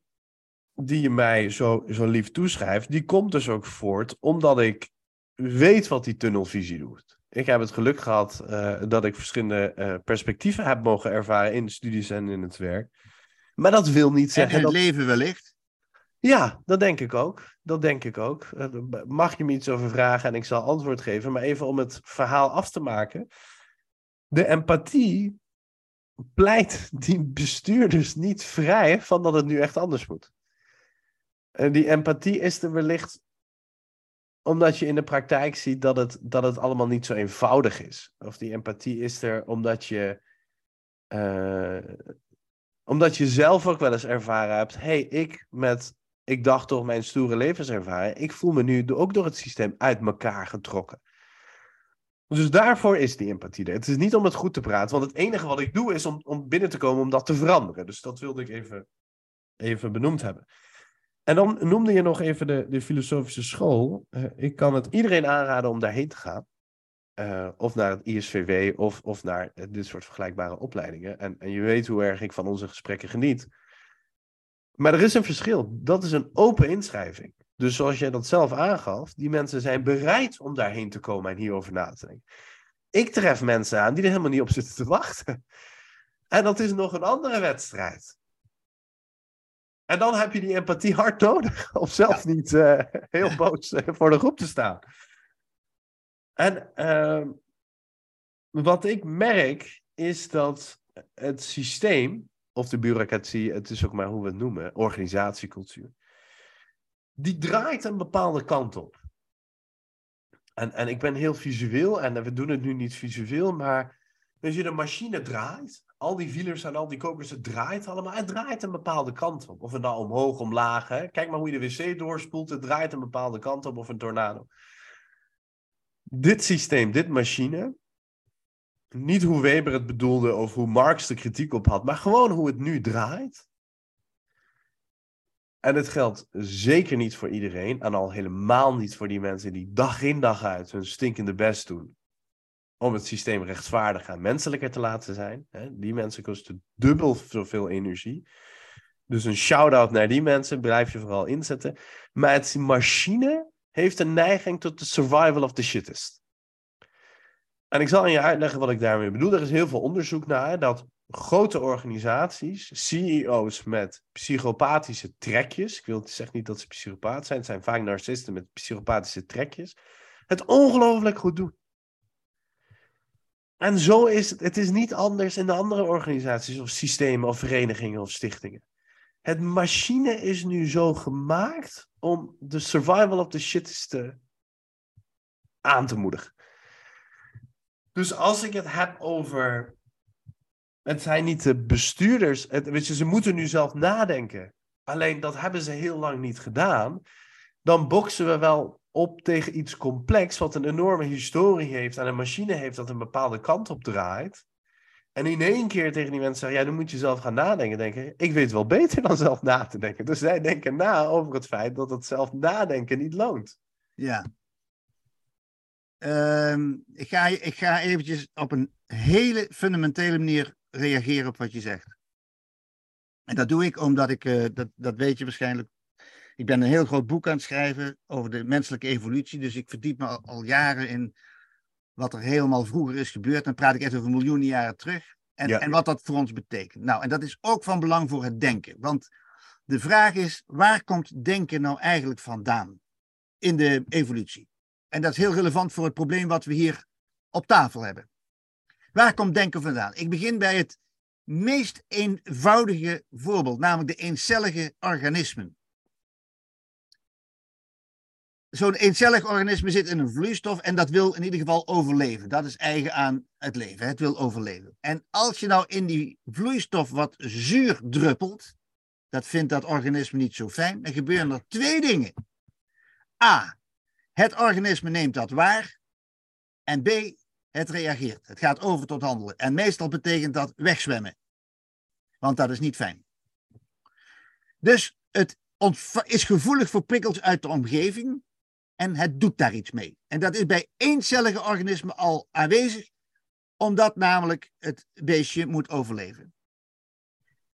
die je mij zo, zo lief toeschrijft, die komt dus ook voort omdat ik weet wat die tunnelvisie doet. Ik heb het geluk gehad uh, dat ik verschillende uh, perspectieven heb mogen ervaren in de studies en in het werk. Maar dat wil niet zeggen. En het dat... leven wellicht? Ja, dat denk ik ook. Dat denk ik ook. Uh, mag je me iets over vragen en ik zal antwoord geven. Maar even om het verhaal af te maken. De empathie pleit die bestuurders niet vrij van dat het nu echt anders moet. En die empathie is er wellicht omdat je in de praktijk ziet dat het, dat het allemaal niet zo eenvoudig is. Of die empathie is er omdat je, uh, omdat je zelf ook wel eens ervaren hebt. hey, ik met, ik dacht toch mijn stoere levenservaring, ik voel me nu ook door het systeem uit elkaar getrokken. Dus daarvoor is die empathie er. Het is niet om het goed te praten, want het enige wat ik doe is om, om binnen te komen om dat te veranderen. Dus dat wilde ik even, even benoemd hebben. En dan noemde je nog even de, de filosofische school. Uh, ik kan het iedereen aanraden om daarheen te gaan. Uh, of naar het ISVW of, of naar dit soort vergelijkbare opleidingen. En, en je weet hoe erg ik van onze gesprekken geniet. Maar er is een verschil. Dat is een open inschrijving. Dus zoals jij dat zelf aangaf, die mensen zijn bereid om daarheen te komen en hierover na te denken. Ik tref mensen aan die er helemaal niet op zitten te wachten. En dat is nog een andere wedstrijd. En dan heb je die empathie hard nodig om zelf ja. niet uh, heel [laughs] boos uh, voor de groep te staan. En uh, wat ik merk is dat het systeem, of de bureaucratie, het is ook maar hoe we het noemen, organisatiecultuur, die draait een bepaalde kant op. En, en ik ben heel visueel en we doen het nu niet visueel, maar als je de machine draait, al die wielers en al die kokers, het draait allemaal. Het draait een bepaalde kant op. Of het nou omhoog, omlaag. Hè? Kijk maar hoe je de wc doorspoelt. Het draait een bepaalde kant op of een tornado. Dit systeem, dit machine, niet hoe Weber het bedoelde of hoe Marx de kritiek op had, maar gewoon hoe het nu draait. En het geldt zeker niet voor iedereen. En al helemaal niet voor die mensen die dag in dag uit hun stinkende best doen. Om het systeem rechtvaardiger en menselijker te laten zijn. Die mensen kosten dubbel zoveel energie. Dus een shout-out naar die mensen. Blijf je vooral inzetten. Maar het machine heeft een neiging tot de survival of the shittest. En ik zal aan je uitleggen wat ik daarmee bedoel. Er is heel veel onderzoek naar dat grote organisaties, CEO's met psychopathische trekjes, ik wil zeggen niet dat ze psychopaat zijn, het zijn vaak narcisten met psychopathische trekjes, het ongelooflijk goed doen. En zo is het, het is niet anders in de andere organisaties of systemen of verenigingen of stichtingen. Het machine is nu zo gemaakt om de survival of the shit te aan te moedigen. Dus als ik het heb over het zijn niet de bestuurders. Het, weet je, ze moeten nu zelf nadenken. Alleen dat hebben ze heel lang niet gedaan. Dan boksen we wel op tegen iets complex, wat een enorme historie heeft en een machine heeft dat een bepaalde kant op draait. En in één keer tegen die mensen zeggen, ja, dan moet je zelf gaan nadenken. Denken, ik weet wel beter dan zelf na te denken. Dus zij denken na over het feit dat het zelf nadenken niet loont. Ja. Ehm, ik, ga, ik ga eventjes op een hele fundamentele manier reageren op wat je zegt. En dat doe ik omdat ik, uh, dat, dat weet je waarschijnlijk, ik ben een heel groot boek aan het schrijven over de menselijke evolutie. Dus ik verdiep me al, jaren in wat er helemaal vroeger is gebeurd. Dan praat ik echt over miljoenen jaren terug. En, en wat dat voor ons betekent. Nou, en dat is ook van belang voor het denken. Want de vraag is, waar komt denken nou eigenlijk vandaan in de evolutie? En dat is heel relevant voor het probleem wat we hier op tafel hebben. Waar komt denken vandaan? Ik begin bij het meest eenvoudige voorbeeld, namelijk de eencellige organismen. Zo'n eencellig organisme zit in een vloeistof en dat wil in ieder geval overleven. Dat is eigen aan het leven. Het wil overleven. En als je nou in die vloeistof wat zuur druppelt, dat vindt dat organisme niet zo fijn, dan gebeuren er twee dingen. A. Het organisme neemt dat waar. En B. Het reageert. Het gaat over tot handelen. En meestal betekent dat wegzwemmen. Want dat is niet fijn. Dus het is gevoelig voor prikkels uit de omgeving. En het doet daar iets mee. En dat is bij eencellige organismen al aanwezig. Omdat namelijk het beestje moet overleven.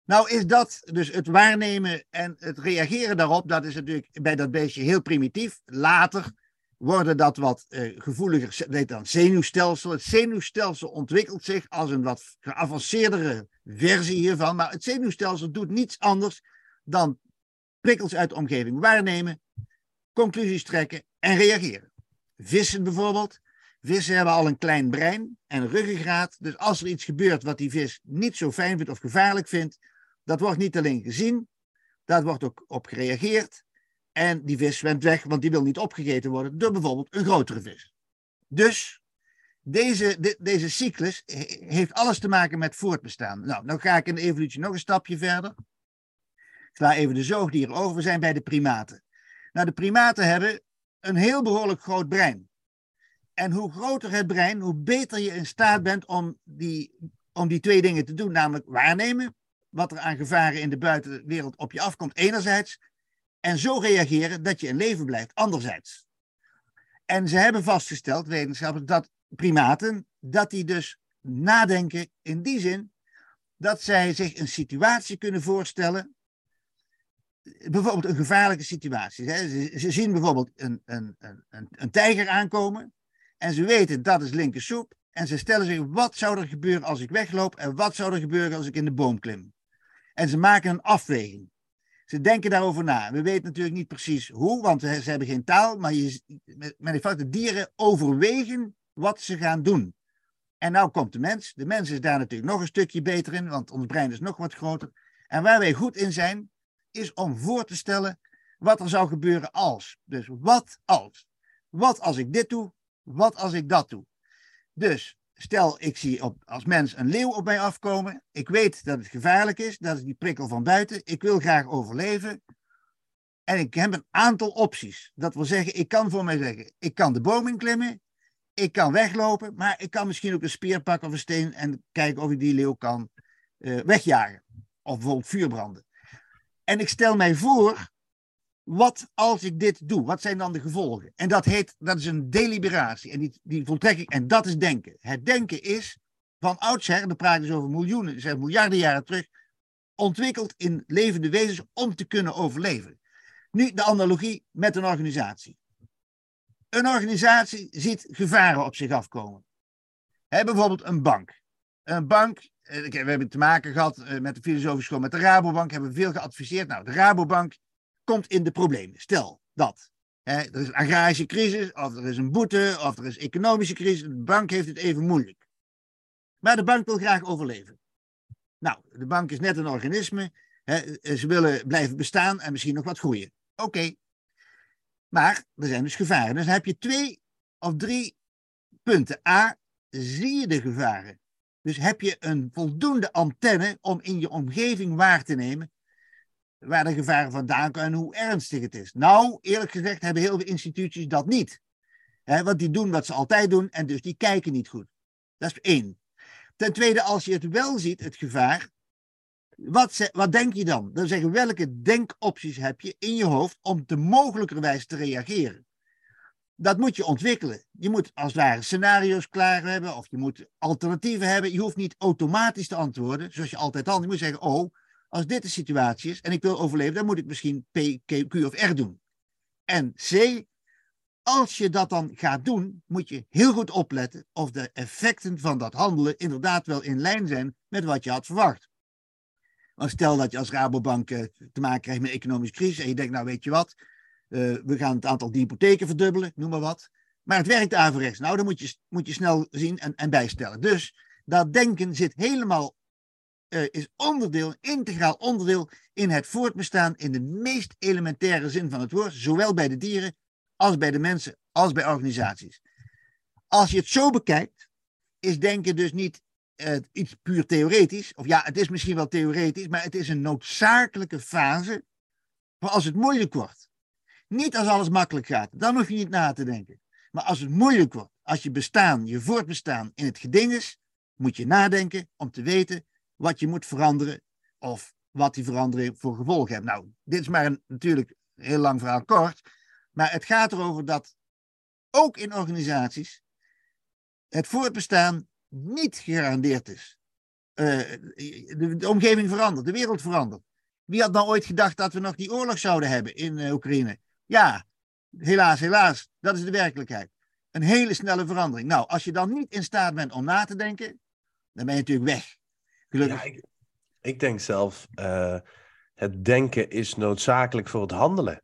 Nou is dat, dus het waarnemen en het reageren daarop, dat is natuurlijk bij dat beestje heel primitief. Later worden dat wat uh, gevoeliger, weet dan zenuwstelsel. Het zenuwstelsel ontwikkelt zich als een wat geavanceerdere versie hiervan, maar het zenuwstelsel doet niets anders dan prikkels uit de omgeving waarnemen, conclusies trekken en reageren. Vissen bijvoorbeeld. Vissen hebben al een klein brein en ruggengraat. Dus als er iets gebeurt wat die vis niet zo fijn vindt of gevaarlijk vindt, dat wordt niet alleen gezien, dat wordt ook op gereageerd. En die vis zwemt weg, want die wil niet opgegeten worden door bijvoorbeeld een grotere vis. Dus deze, deze cyclus heeft alles te maken met voortbestaan. Nou, nou ga ik in de evolutie nog een stapje verder. Ik sla even de zoogdieren over. We zijn bij de primaten. Nou, de primaten hebben een heel behoorlijk groot brein. En hoe groter het brein, hoe beter je in staat bent om die, om die twee dingen te doen. Namelijk waarnemen wat er aan gevaren in de buitenwereld op je afkomt, enerzijds. En zo reageren dat je in leven blijft, anderzijds. En ze hebben vastgesteld, wetenschappers, dat primaten, dat die dus nadenken in die zin dat zij zich een situatie kunnen voorstellen, bijvoorbeeld een gevaarlijke situatie. Hè. Ze, zien bijvoorbeeld een, een, een, een tijger aankomen en ze weten dat is linkersoep en ze stellen zich wat zou er gebeuren als ik wegloop en wat zou er gebeuren als ik in de boom klim. En ze maken een afweging. Ze denken daarover na. We weten natuurlijk niet precies hoe, want ze hebben geen taal. Maar je, met dieren overwegen wat ze gaan doen. En nou komt de mens. De mens is daar natuurlijk nog een stukje beter in, want ons brein is nog wat groter. En waar wij goed in zijn, is om voor te stellen wat er zou gebeuren als. Dus wat als? Wat als ik dit doe? Wat als ik dat doe? Dus stel ik zie op, als mens een leeuw op mij afkomen. Ik weet dat het gevaarlijk is, dat is die prikkel van buiten. Ik wil graag overleven. En ik heb een aantal opties. Dat wil zeggen, ik kan voor mij zeggen, ik kan de boom inklimmen. Ik kan weglopen, maar ik kan misschien ook een speer pakken of een steen en kijken of ik die leeuw kan uh, wegjagen. Of bijvoorbeeld vuurbranden. En ik stel mij voor, wat als ik dit doe? Wat zijn dan de gevolgen? En dat heet, dat is een deliberatie. En die, die voltrek ik, en dat is denken. Het denken is van oudsher, dan praat dus over miljoenen, zeg miljarden jaren terug, ontwikkeld in levende wezens om te kunnen overleven. Nu de analogie met een organisatie. Een organisatie ziet gevaren op zich afkomen. He, bijvoorbeeld een bank. Een bank, we hebben te maken gehad eh, met de filosofische school, met de Rabobank, hebben we veel geadviseerd. Nou, de Rabobank komt in de problemen. Stel dat. er is een agrarische crisis, of er is een boete, of er is economische crisis. De bank heeft het even moeilijk. Maar de bank wil graag overleven. Nou, de bank is net een organisme. ze willen blijven bestaan en misschien nog wat groeien. Oké. Maar er zijn dus gevaren. Dus dan heb je twee of drie punten. A, zie je de gevaren? Dus heb je een voldoende antenne om in je omgeving waar te nemen waar de gevaren vandaan komen en hoe ernstig het is. Nou, eerlijk gezegd hebben heel veel instituties dat niet. want die doen wat ze altijd doen en dus die kijken niet goed. Dat is één. Ten tweede, als je het wel ziet, het gevaar, wat, wat denk je dan? Dan zeggen welke denkopties heb je in je hoofd om te mogelijkerwijs te reageren? Dat moet je ontwikkelen. Je moet als het ware scenario's klaar hebben of je moet alternatieven hebben. Je hoeft niet automatisch te antwoorden, zoals je altijd al. Je moet zeggen, oh, als dit de situatie is en ik wil overleven, dan moet ik misschien P, Q, of R doen. En C, als je dat dan gaat doen, moet je heel goed opletten of de effecten van dat handelen inderdaad wel in lijn zijn met wat je had verwacht. Want stel dat je als Rabobank eh, te maken krijgt met een economische crisis en je denkt, nou weet je wat, uh, we gaan het aantal hypotheken verdubbelen, noem maar wat. Maar het werkt averechts. Nou, dan moet je, moet je snel zien en, en bijstellen. Dus dat denken zit helemaal uh, is onderdeel, integraal onderdeel in het voortbestaan in de meest elementaire zin van het woord, zowel bij de dieren als bij de mensen, als bij organisaties. Als je het zo bekijkt, is denken dus niet uh, iets puur theoretisch, of ja, het is misschien wel theoretisch, maar het is een noodzakelijke fase voor als het moeilijk wordt. Niet als alles makkelijk gaat, dan hoef je niet na te denken. Maar als het moeilijk wordt, als je bestaan, je voortbestaan in het geding is, moet je nadenken om te weten wat je moet veranderen of wat die verandering voor gevolgen heeft. Nou, dit is maar een, natuurlijk een heel lang verhaal kort, maar het gaat erover dat ook in organisaties het voortbestaan niet gegarandeerd is. Uh, de, omgeving verandert, de wereld verandert. Wie had nou ooit gedacht dat we nog die oorlog zouden hebben in uh, Oekraïne? Ja, helaas, helaas, dat is de werkelijkheid. Een hele snelle verandering. Nou, als je dan niet in staat bent om na te denken, dan ben je natuurlijk weg. Ja, ik, ik, denk zelf, uh, het denken is noodzakelijk voor het handelen.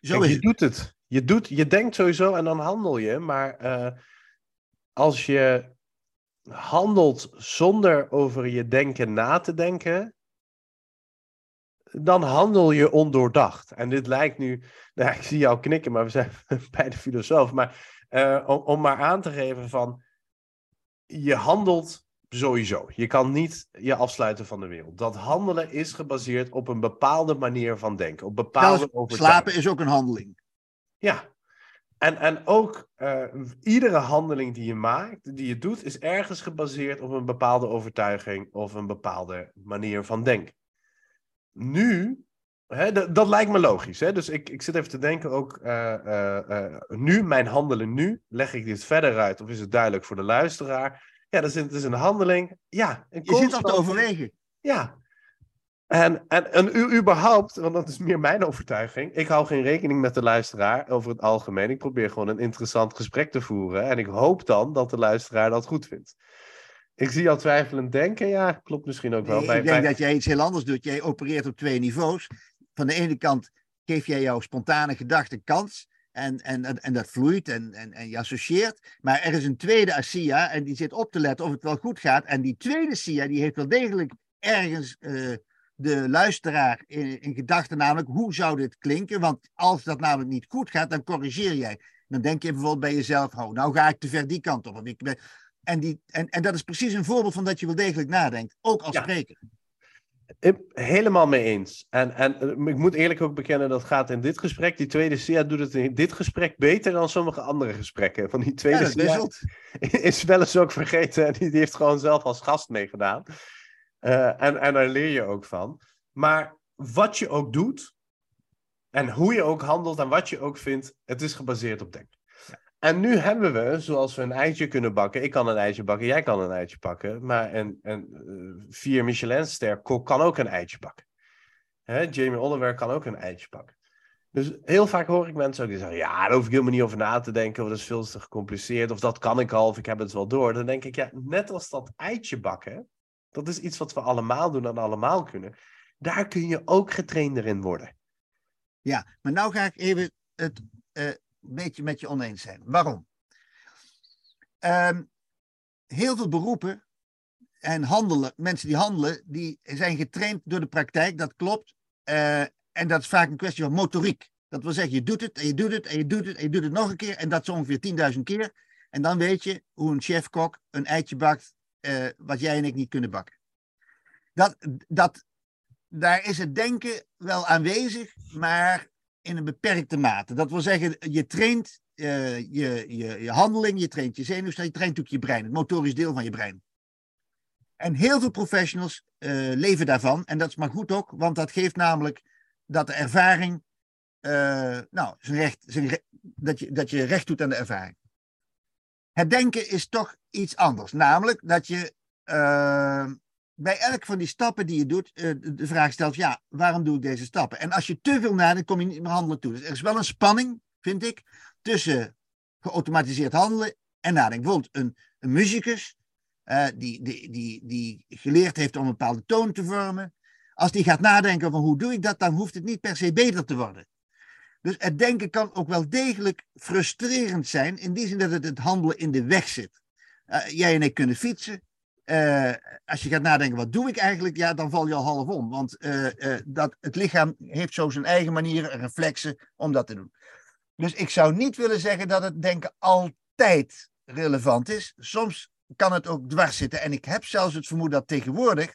Zo Kijk, je doet het. Je, doet, je denkt sowieso en dan handel je. Maar uh, als je handelt zonder over je denken na te denken, dan handel je ondoordacht. En dit lijkt nu, [laughs] nou, ik zie jou knikken, maar we zijn [laughs] bij de filosoof. Maar uh, om, om maar aan te geven van, je handelt Sowieso. Je kan niet je afsluiten van de wereld. Dat handelen is gebaseerd op een bepaalde manier van denken. Op bepaalde overtuigingen. Slapen is ook een handeling. Ja. En, en ook uh, iedere handeling die je maakt, die je doet, is ergens gebaseerd op een bepaalde overtuiging of een bepaalde manier van denken. Nu, hè, dat lijkt me logisch. Hè? Dus ik, ik zit even te denken ook, uh, uh, nu, mijn handelen nu, leg ik dit verder uit of is het duidelijk voor de luisteraar? Ja, dat is, een, is een handeling. Ja, een je zit dat te overwegen. Ja. En, en, en u, überhaupt, want dat is meer mijn overtuiging. Ik hou geen rekening met de luisteraar over het algemeen. Ik probeer gewoon een interessant gesprek te voeren. En ik hoop dan dat de luisteraar dat goed vindt. Ik zie al twijfelend denken. Ja, klopt misschien ook wel. Nee, ik denk dat jij iets heel anders doet. Jij opereert op twee niveaus. Van de ene kant geef jij jouw spontane gedachte kans. En, en, en dat vloeit en, en, en je associeert. Maar er is een tweede ASIA en die zit op te letten of het wel goed gaat. En die tweede SIA die heeft wel degelijk ergens uh, de luisteraar in, in gedachten, namelijk hoe zou dit klinken? Want als dat namelijk niet goed gaat, dan corrigeer jij. Dan denk je bijvoorbeeld bij jezelf, oh, nou ga ik te ver die kant op. ik ben... en, die, en, en dat is precies een voorbeeld van dat je wel degelijk nadenkt, ook als spreker. Helemaal mee eens. En, en eh, ik moet eerlijk ook bekennen, dat gaat in dit gesprek. Die tweede SIA doet het in dit gesprek beter dan sommige andere gesprekken. Van die tweede ja, [laughs] is wel eens ook vergeten. En die, die heeft gewoon zelf als gast meegedaan. Uh, en, en daar leer je ook van. Maar wat je ook doet, en hoe je ook handelt en wat je ook vindt, het is gebaseerd op denken. En nu hebben we, zoals we een eitje kunnen bakken. Ik kan een eitje bakken, jij kan een eitje bakken. Maar een, uh, vier Michelinster kan ook een eitje bakken. Hè? Jamie Oliver kan ook een eitje bakken. Dus heel vaak hoor ik mensen ook die zeggen: Ja, daar hoef ik helemaal niet over na te denken. Of dat is veel te gecompliceerd. Of dat kan ik al, of ik heb het wel door. Dan denk ik: Ja, net als dat eitje bakken. Dat is iets wat we allemaal doen en allemaal kunnen. Daar kun je ook getrainder in worden. Ja, maar nou ga ik even het uh, beetje met je oneens zijn. Waarom? Ehm, heel veel beroepen en handelen, mensen die handelen, die zijn getraind door de praktijk, dat klopt. Uh, en dat is vaak een kwestie van motoriek. Dat wil zeggen, je doet het en je doet het en je doet het en je doet het nog een keer. En dat zo ongeveer 10.000 keer. En dan weet je hoe een chefkok een eitje bakt uh, wat jij en ik niet kunnen bakken. Dat, dat, daar is het denken wel aanwezig, maar in een beperkte mate. Dat wil zeggen, je traint uh, je, je, je handeling, je traint je zenuwstelsel, je traint ook je brein, het motorisch deel van je brein. En heel veel professionals uh, leven daarvan. En dat is maar goed ook, want dat geeft namelijk dat de ervaring, uh, nou, zijn recht, dat, je, dat je recht doet aan de ervaring. Het denken is toch iets anders. Namelijk dat je bij elk van die stappen die je doet, uh, de vraag stelt, ja, waarom doe ik deze stappen? En als je te veel nadenkt, kom je niet meer handelen toe. Dus er is wel een spanning, vind ik, tussen geautomatiseerd handelen en nadenken. Bijvoorbeeld een, een muzikus, uh, die, die, die, die geleerd heeft om een bepaalde toon te vormen. Als die gaat nadenken van hoe doe ik dat, dan hoeft het niet per se beter te worden. Dus het denken kan ook wel degelijk frustrerend zijn, in die zin dat het het handelen in de weg zit. Uh, jij en ik kunnen fietsen, uh, als je gaat nadenken, wat doe ik eigenlijk? Ja, dan val je al half om. Want uh, uh, dat, het lichaam heeft zo zijn eigen manieren, reflexen om dat te doen. Dus ik zou niet willen zeggen dat het denken altijd relevant is. Soms kan het ook dwars zitten. En ik heb zelfs het vermoeden dat tegenwoordig,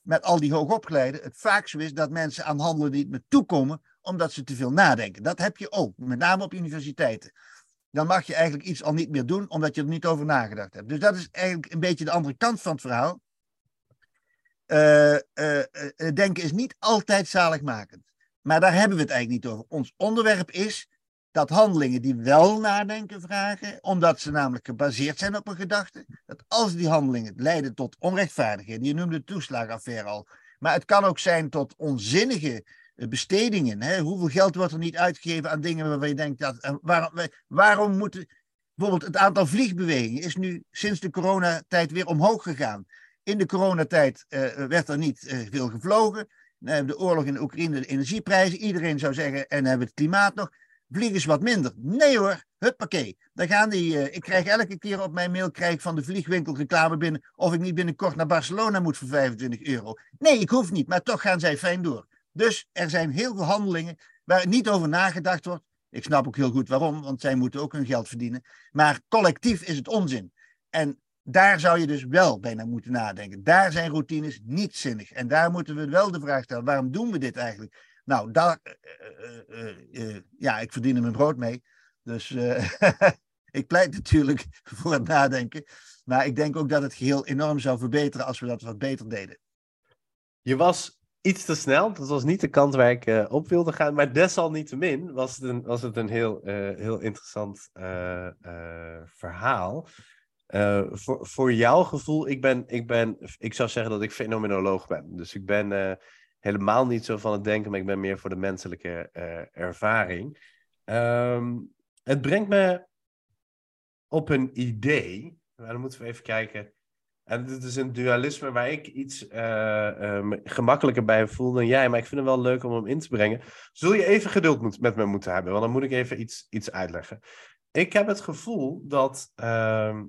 met al die hoogopgeleiden, het vaak zo is dat mensen aan handelen die het me toekomen, omdat ze te veel nadenken. Dat heb je ook, met name op universiteiten dan mag je eigenlijk iets al niet meer doen, omdat je er niet over nagedacht hebt. Dus dat is eigenlijk een beetje de andere kant van het verhaal. Uh, uh, denken is niet altijd zaligmakend. Maar daar hebben we het eigenlijk niet over. Ons onderwerp is dat handelingen die wel nadenken vragen, omdat ze namelijk gebaseerd zijn op een gedachte, dat als die handelingen leiden tot onrechtvaardigheden, je noemde de toeslagenaffaire al, maar het kan ook zijn tot onzinnige eh, bestedingen. Hè? Hoeveel geld wordt er niet uitgegeven aan dingen waarvan je denkt dat. waarom, waarom moeten. Bijvoorbeeld het aantal vliegbewegingen is nu sinds de coronatijd weer omhoog gegaan. In de coronatijd uh, werd er niet veel gevlogen. Dan de oorlog in Oekraïne, de energieprijzen. Iedereen zou zeggen, en hebben we het klimaat nog. Vliegen is wat minder. Nee hoor, huppakee. Dan gaan die, ik krijg elke keer op mijn mail krijg van de vliegwinkel reclame binnen of ik niet binnenkort naar Barcelona moet voor 25 euro. Nee, ik hoef niet, maar toch gaan zij fijn door. Dus er zijn heel veel handelingen waar niet over nagedacht wordt. Ik snap ook heel goed waarom, want zij moeten ook hun geld verdienen. Maar collectief is het onzin. En daar zou je dus wel bijna moeten nadenken. Daar zijn routines niet zinnig. En daar moeten we wel de vraag stellen: waarom doen we dit eigenlijk? Nou, daar, uh, uh, uh, ja, ik verdien er mijn brood mee. Dus [laughs] ik pleit natuurlijk voor het nadenken. Maar ik denk ook dat het geheel enorm zou verbeteren als we dat wat beter deden. Je was iets te snel. Dat was niet de kant waar ik uh, op wilde gaan. Maar desalniettemin was het een, was het een heel, uh, heel interessant uh, verhaal. voor, voor jouw gevoel, ik ben, ik ben, ik zou zeggen dat ik fenomenoloog ben. Dus ik ben helemaal niet zo van het denken, maar ik ben meer voor de menselijke ervaring. Um, het brengt me op een idee. Nou, dan moeten we even kijken. En dit is een dualisme waar ik iets uh, uh, gemakkelijker bij voel dan jij. Maar ik vind het wel leuk om hem in te brengen. Zul je even geduld met me moeten hebben, want dan moet ik even iets, iets uitleggen. Ik heb het gevoel dat uh,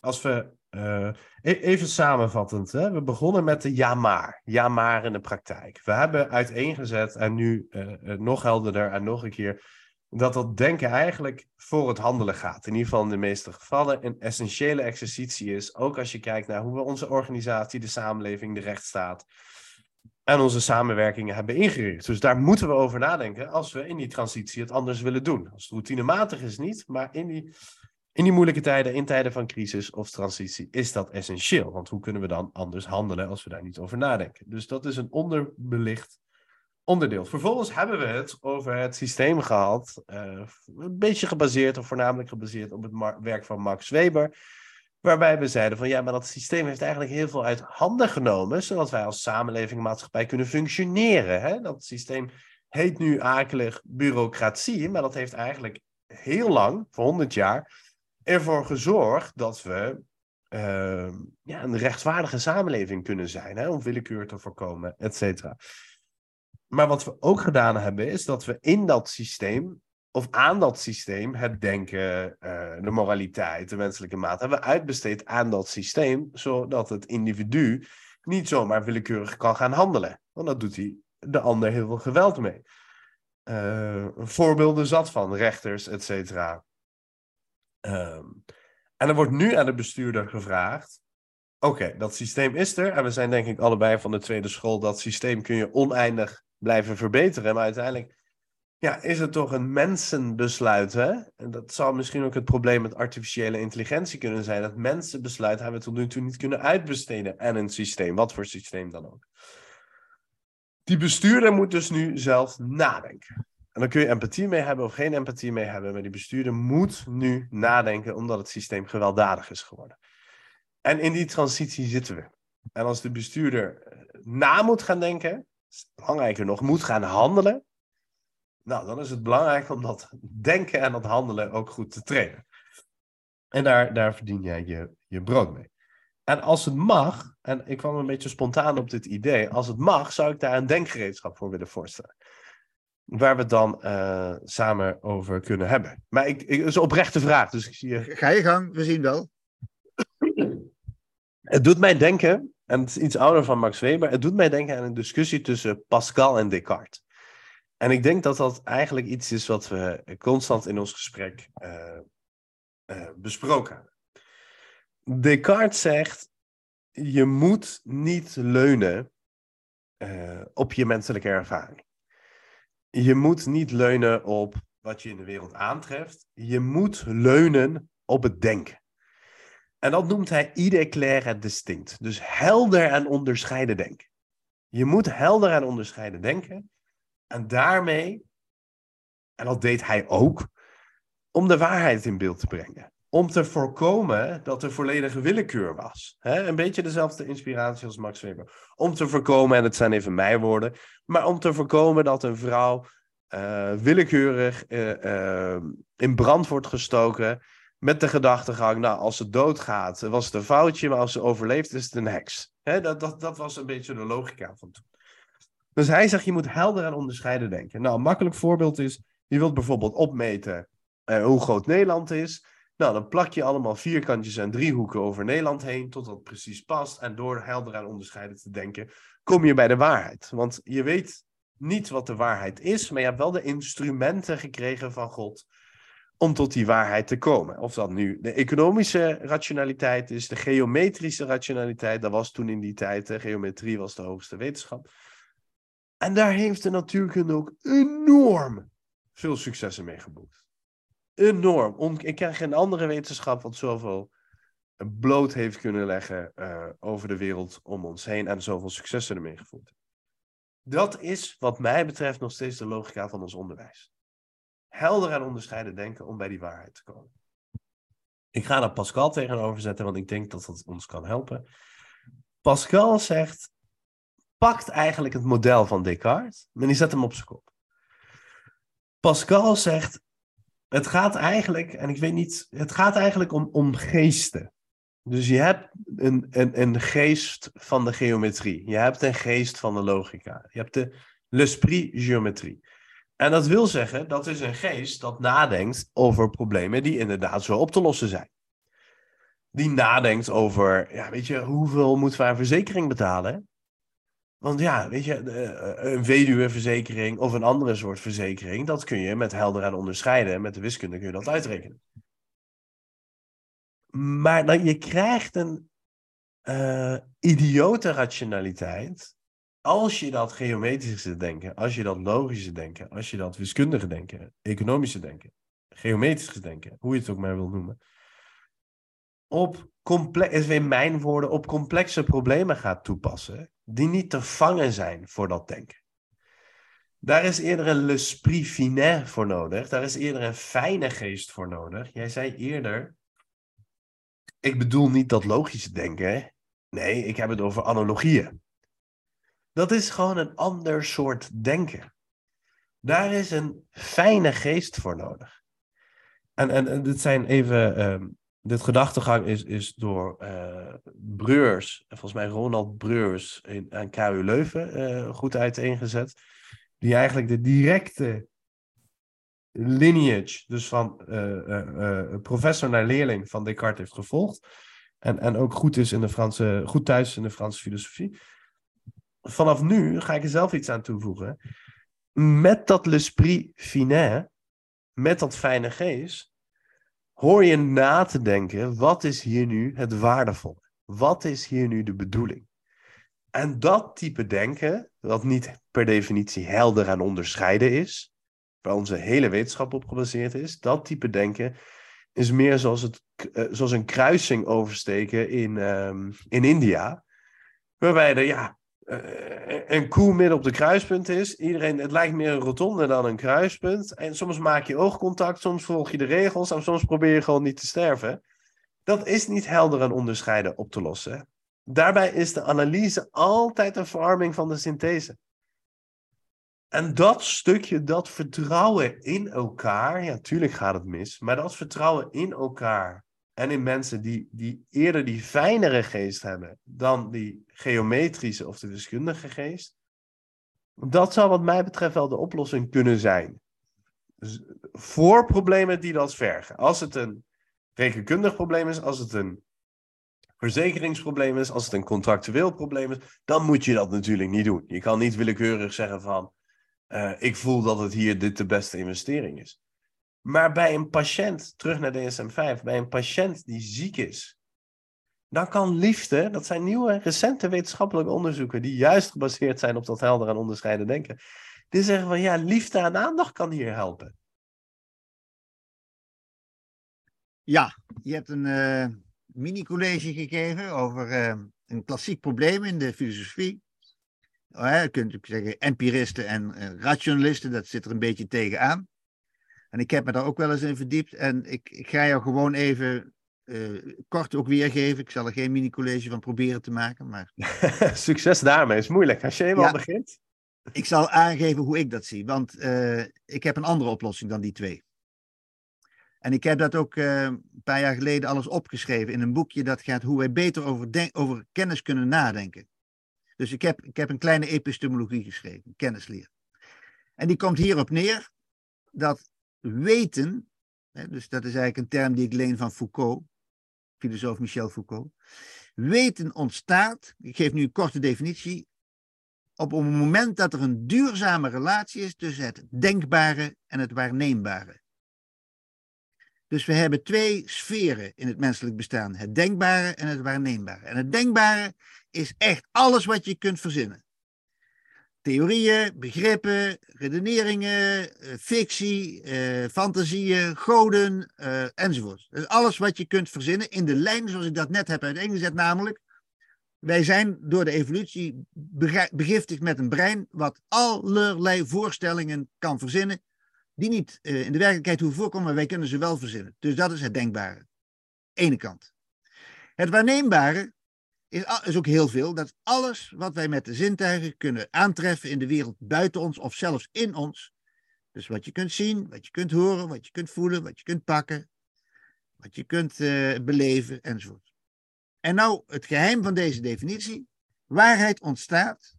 als we. Uh, even samenvattend, hè? we begonnen met de ja maar. Ja maar in de praktijk. We hebben uiteengezet en nu nog helderder en nog een keer dat dat denken eigenlijk voor het handelen gaat. In ieder geval in de meeste gevallen een essentiële exercitie is. Ook als je kijkt naar hoe we onze organisatie, de samenleving, de rechtsstaat en onze samenwerkingen hebben ingericht. Dus daar moeten we over nadenken als we in die transitie het anders willen doen. Als het routinematig is niet, maar in die, in die moeilijke tijden, in tijden van crisis of transitie, is dat essentieel. Want hoe kunnen we dan anders handelen als we daar niet over nadenken? Dus dat is een onderbelicht onderdeel. Vervolgens hebben we het over het systeem gehad, uh, een beetje gebaseerd of voornamelijk gebaseerd op het werk van Max Weber. Waarbij we zeiden van ja, maar dat systeem heeft eigenlijk heel veel uit handen genomen, zodat wij als samenleving maatschappij kunnen functioneren. Hè? Dat systeem heet nu akelig bureaucratie, maar dat heeft eigenlijk heel lang, voor 100 jaar, ervoor gezorgd dat we uh, ja, een rechtvaardige samenleving kunnen zijn, hè? om willekeur te voorkomen, et cetera. Maar wat we ook gedaan hebben, is dat we in dat systeem of aan dat systeem het denken, uh, de moraliteit, de menselijke maat hebben uitbesteed aan dat systeem, zodat het individu niet zomaar willekeurig kan gaan handelen. Want dat doet hij de ander heel veel geweld mee. Uh, voorbeelden zat van rechters, et cetera. Uh, en er wordt nu aan de bestuurder gevraagd: oké, dat systeem is er. En we zijn denk ik allebei van de tweede school. Dat systeem kun je oneindig blijven verbeteren. Maar uiteindelijk ja, is het toch een mensenbesluit, hè? En dat zou misschien ook het probleem met artificiële intelligentie kunnen zijn. Dat mensenbesluit hebben we tot nu toe niet kunnen uitbesteden aan een systeem, wat voor systeem dan ook. Die bestuurder moet dus nu zelf nadenken. En dan kun je empathie mee hebben of geen empathie mee hebben, maar die bestuurder moet nu nadenken omdat het systeem gewelddadig is geworden. En in die transitie zitten we. En als de bestuurder eh, na moet gaan denken, belangrijker nog, moet gaan handelen, nou, dan is het belangrijk om dat denken en dat handelen ook goed te trainen. En daar, daar verdien jij je, je brood mee. En als het mag, en ik kwam een beetje spontaan op dit idee, als het mag, zou ik daar een denkgereedschap voor willen voorstellen. Waar we het dan uh, samen over kunnen hebben. Maar ik, ik, het is een oprechte vraag, dus ik zie je... Ga je gang, we zien wel. Het doet mij denken, en het is iets ouder van Max Weber, het doet mij denken aan een discussie tussen Pascal en Descartes. En ik denk dat dat eigenlijk iets is wat we constant in ons gesprek uh, uh, besproken hebben. Descartes zegt: je moet niet leunen uh, op je menselijke ervaring. Je moet niet leunen op wat je in de wereld aantreft. Je moet leunen op het denken. En dat noemt hij idée clair en distinct. Dus helder en onderscheiden denken. Je moet helder en onderscheiden denken. En daarmee, en dat deed hij ook, om de waarheid in beeld te brengen. Om te voorkomen dat er volledige willekeur was. een beetje dezelfde inspiratie als Max Weber. Om te voorkomen, en het zijn even mijn woorden, maar om te voorkomen dat een vrouw uh, willekeurig uh, uh, in brand wordt gestoken. Met de gedachtegang, nou, als ze doodgaat, was het een foutje, maar als ze overleeft, is het een heks. dat, dat, dat was een beetje de logica van toen. Dus hij zegt, je moet helder en onderscheiden denken. Nou, een makkelijk voorbeeld is, je wilt bijvoorbeeld opmeten uh, hoe groot Nederland is. Nou, dan plak je allemaal vierkantjes en driehoeken over Nederland heen, tot dat precies past. En door helder en onderscheiden te denken, kom je bij de waarheid. Want je weet niet wat de waarheid is, maar je hebt wel de instrumenten gekregen van God om tot die waarheid te komen. Of dat nu de economische rationaliteit is, de geometrische rationaliteit, dat was toen in die tijd, de geometrie was de hoogste wetenschap. En daar heeft de natuurkunde ook enorm veel successen mee geboekt. Enorm. ik krijg geen andere wetenschap wat zoveel bloot heeft kunnen leggen uh, over de wereld om ons heen en zoveel successen ermee gevoerd. Dat is wat mij betreft nog steeds de logica van ons onderwijs. Helder en onderscheiden denken om bij die waarheid te komen. Ik ga daar Pascal tegenover zetten, want ik denk dat dat ons kan helpen. Pascal zegt: pakt eigenlijk het model van Descartes, maar die zet hem op zijn kop. Pascal zegt, het gaat eigenlijk, en ik weet niet, het gaat eigenlijk om, om geesten. Dus je hebt een, een, een geest van de geometrie. Je hebt een geest van de logica. Je hebt de l'esprit geometrie. En dat wil zeggen, dat is een geest dat nadenkt over problemen die inderdaad zo op te lossen zijn. Die nadenkt over, ja, weet je, hoeveel moeten aan verzekering betalen? Want ja, weet je, eh, een weduweverzekering of een andere soort verzekering, dat kun je met helder en onderscheiden. Met de wiskunde kun je dat uitrekenen. Maar dan, je krijgt een uh, idiote rationaliteit als je dat geometrische denken, als je dat logische denken, als je dat wiskundige denken, economische denken, geometrische denken, hoe je het ook maar wil noemen, op complex, in mijn woorden, op complexe problemen gaat toepassen, die niet te vangen zijn voor dat denken. Daar is eerder een l'esprit finet voor nodig. Daar is eerder een fijne geest voor nodig. Jij zei eerder, ik bedoel niet dat logische denken. Nee, ik heb het over analogieën. Dat is gewoon een ander soort denken. Daar is een fijne geest voor nodig. En, en, dit zijn even. Um, dit gedachtegang is, is door uh, Breurs, volgens mij Ronald Breurs in, aan KU Leuven, uh, goed uiteengezet. Die eigenlijk de directe lineage, dus van uh, professor naar leerling van Descartes heeft gevolgd. En, en ook goed is in de Franse, goed thuis in de Franse filosofie vanaf nu ga ik er zelf iets aan toevoegen. Met dat l'esprit finet, met dat fijne geest, hoor je na te denken: wat is hier nu het waardevolle? Wat is hier nu de bedoeling? En dat type denken, wat niet per definitie helder en onderscheiden is, waar onze hele wetenschap op gebaseerd is, dat type denken is meer zoals, het, eh, zoals een kruising oversteken in, um, in India. Waarbij er, ja, een koe midden op de kruispunt is. Iedereen, het lijkt meer een rotonde dan een kruispunt. En soms maak je oogcontact, soms volg je de regels en soms probeer je gewoon niet te sterven. Dat is niet helder en onderscheiden op te lossen. Daarbij is de analyse altijd een verarming van de synthese. En dat stukje, dat vertrouwen in elkaar, ja, tuurlijk gaat het mis, maar dat vertrouwen in elkaar en in mensen die, die eerder die fijnere geest hebben dan die geometrische of de wiskundige geest. Dat zou wat mij betreft wel de oplossing kunnen zijn. Dus voor problemen die dat vergen. Als het een rekenkundig probleem is, als het een verzekeringsprobleem is, als het een contractueel probleem is, dan moet je dat natuurlijk niet doen. Je kan niet willekeurig zeggen van, uh, ik voel dat het hier dit de beste investering is. Maar bij een patiënt, terug naar DSM-5, bij een patiënt die ziek is, dan kan liefde, dat zijn nieuwe, recente wetenschappelijke onderzoeken, die juist gebaseerd zijn op dat helder en onderscheiden denken, die zeggen van ja, liefde en aandacht kan hier helpen. Ja, je hebt een uh, mini-college gegeven over uh, een klassiek probleem in de filosofie. Oh, je kunt zeggen empiristen en uh, rationalisten, dat zit er een beetje tegenaan. En ik heb me daar ook wel eens in verdiept. En ik, ik ga jou gewoon even uh, kort ook weergeven. Ik zal er geen mini-college van proberen te maken. Maar... [laughs] Succes daarmee is moeilijk. Als je eenmaal ja, begint. Ik zal aangeven hoe ik dat zie. Want uh, ik heb een andere oplossing dan die twee. En ik heb dat ook uh, een paar jaar geleden alles opgeschreven in een boekje dat gaat hoe wij beter over, over kennis kunnen nadenken. Dus ik heb, ik heb een kleine epistemologie geschreven, kennisleer. En die komt hierop neer dat weten, hè, dus dat is eigenlijk een term die ik leen van Foucault, filosoof Michel Foucault. Weten ontstaat, ik geef nu een korte definitie, op het moment dat er een duurzame relatie is tussen het denkbare en het waarneembare. Dus we hebben twee sferen in het menselijk bestaan: het denkbare en het waarneembare. En het denkbare is echt alles wat je kunt verzinnen theorieën, begrippen, redeneringen, eh, fictie, uh, fantasieën, goden uh, enzovoort. Dus alles wat je kunt verzinnen in de lijn zoals ik dat net heb uiteengezet, namelijk wij zijn door de evolutie begiftigd met een brein wat allerlei voorstellingen kan verzinnen die niet in de werkelijkheid hoeven voorkomen, maar wij kunnen ze wel verzinnen. Dus dat is het denkbare. Ene kant. Het waarneembare is, is ook heel veel. Dat alles wat wij met de zintuigen kunnen aantreffen in de wereld buiten ons of zelfs in ons. Dus wat je kunt zien, wat je kunt horen, wat je kunt voelen, wat je kunt pakken, wat je kunt uh, beleven enzovoort. En nou het geheim van deze definitie. Waarheid ontstaat,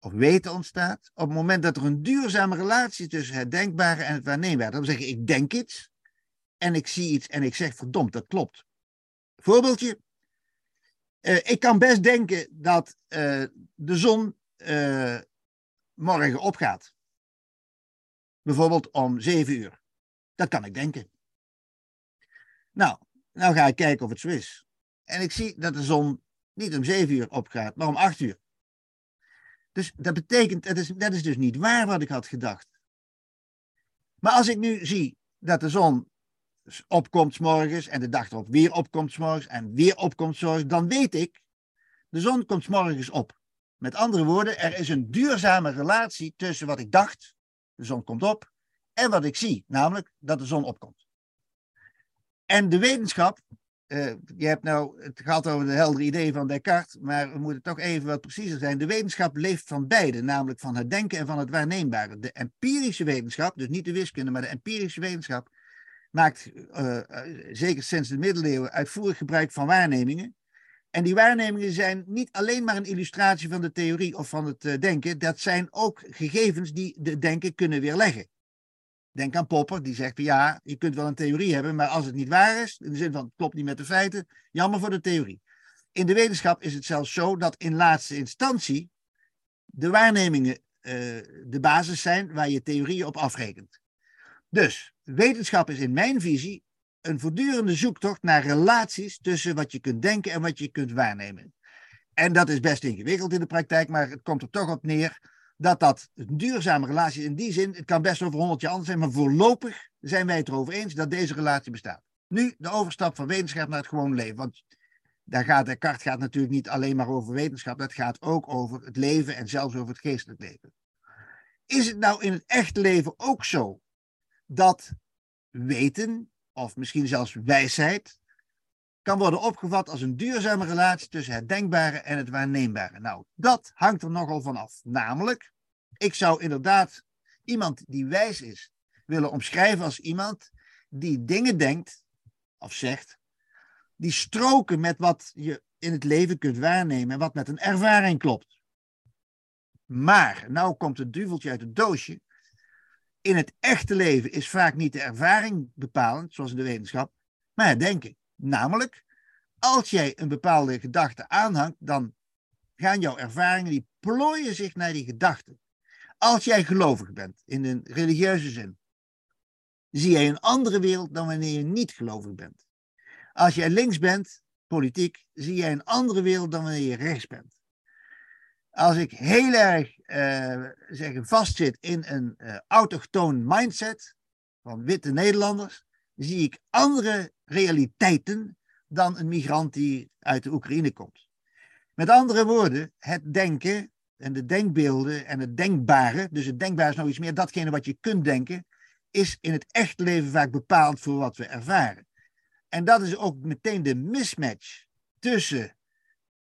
of weten ontstaat, op het moment dat er een duurzame relatie tussen het denkbare en het waarneembare. Dat wil zeggen, ik denk iets en ik zie iets en ik zeg verdomd, dat klopt. Voorbeeldje, uh, ik kan best denken dat uh, de zon uh, morgen opgaat. Bijvoorbeeld om zeven uur. Dat kan ik denken. Nou, nou ga ik kijken of het zo is. En ik zie dat de zon niet om zeven uur opgaat, maar om acht uur. Dus dat betekent, dat is, dat is dus niet waar wat ik had gedacht. Maar als ik nu zie dat de zon opkomt morgens en de dag erop weer opkomt morgens en weer opkomt morgens, dan weet ik, de zon komt morgens op. Met andere woorden, er is een duurzame relatie tussen wat ik dacht, de zon komt op, en wat ik zie, namelijk dat de zon opkomt. En de wetenschap, uh, je hebt nou het gehad over de heldere ideeën van Descartes, maar we moeten toch even wat preciezer zijn. De wetenschap leeft van beide, namelijk van het denken en van het waarneembare. De empirische wetenschap, dus niet de wiskunde, maar de empirische wetenschap, maakt uh, zeker sinds de middeleeuwen uitvoerig gebruik van waarnemingen. En die waarnemingen zijn niet alleen maar een illustratie van de theorie of van het uh, denken, dat zijn ook gegevens die de denken kunnen weerleggen. Denk aan Popper, die zegt, ja, je kunt wel een theorie hebben, maar als het niet waar is, in de zin van het klopt niet met de feiten, jammer voor de theorie. In de wetenschap is het zelfs zo dat in laatste instantie de waarnemingen de basis zijn waar je theorieën op afrekent. Dus wetenschap is in mijn visie een voortdurende zoektocht naar relaties tussen wat je kunt denken en wat je kunt waarnemen. En dat is best ingewikkeld in de praktijk, maar het komt er toch op neer dat dat een duurzame relatie is. In die zin, het kan best over honderd jaar anders zijn, maar voorlopig zijn wij het erover eens dat deze relatie bestaat. Nu de overstap van wetenschap naar het gewone leven. Want daar gaat, de kaart gaat natuurlijk niet alleen maar over wetenschap, dat gaat ook over het leven en zelfs over het geestelijk leven. Is het nou in het echte leven ook zo dat weten, of misschien zelfs wijsheid, kan worden opgevat als een duurzame relatie tussen het denkbare en het waarneembare. Nou, dat hangt er nogal van af. Namelijk, ik zou inderdaad iemand die wijs is willen omschrijven als iemand die dingen denkt of zegt, die stroken met wat je in het leven kunt waarnemen en wat met een ervaring klopt. Maar, nou komt het duveltje uit het doosje. In het echte leven is vaak niet de ervaring bepalend, zoals in de wetenschap, maar het denken. Namelijk, als jij een bepaalde gedachte aanhangt, dan gaan jouw ervaringen, die plooien zich naar die gedachte. Als jij gelovig bent, in een religieuze zin, zie jij een andere wereld dan wanneer je niet gelovig bent. Als jij links bent, politiek, zie jij een andere wereld dan wanneer je rechts bent. Als ik heel erg uh, zeggen, vastzit in een uh, autochtoon mindset van witte Nederlanders, zie ik andere realiteiten dan een migrant die uit de Oekraïne komt. Met andere woorden, het denken en de denkbeelden en het denkbare, dus het denkbare is nog iets meer datgene wat je kunt denken, is in het echte leven vaak bepaald voor wat we ervaren. En dat is ook meteen de mismatch tussen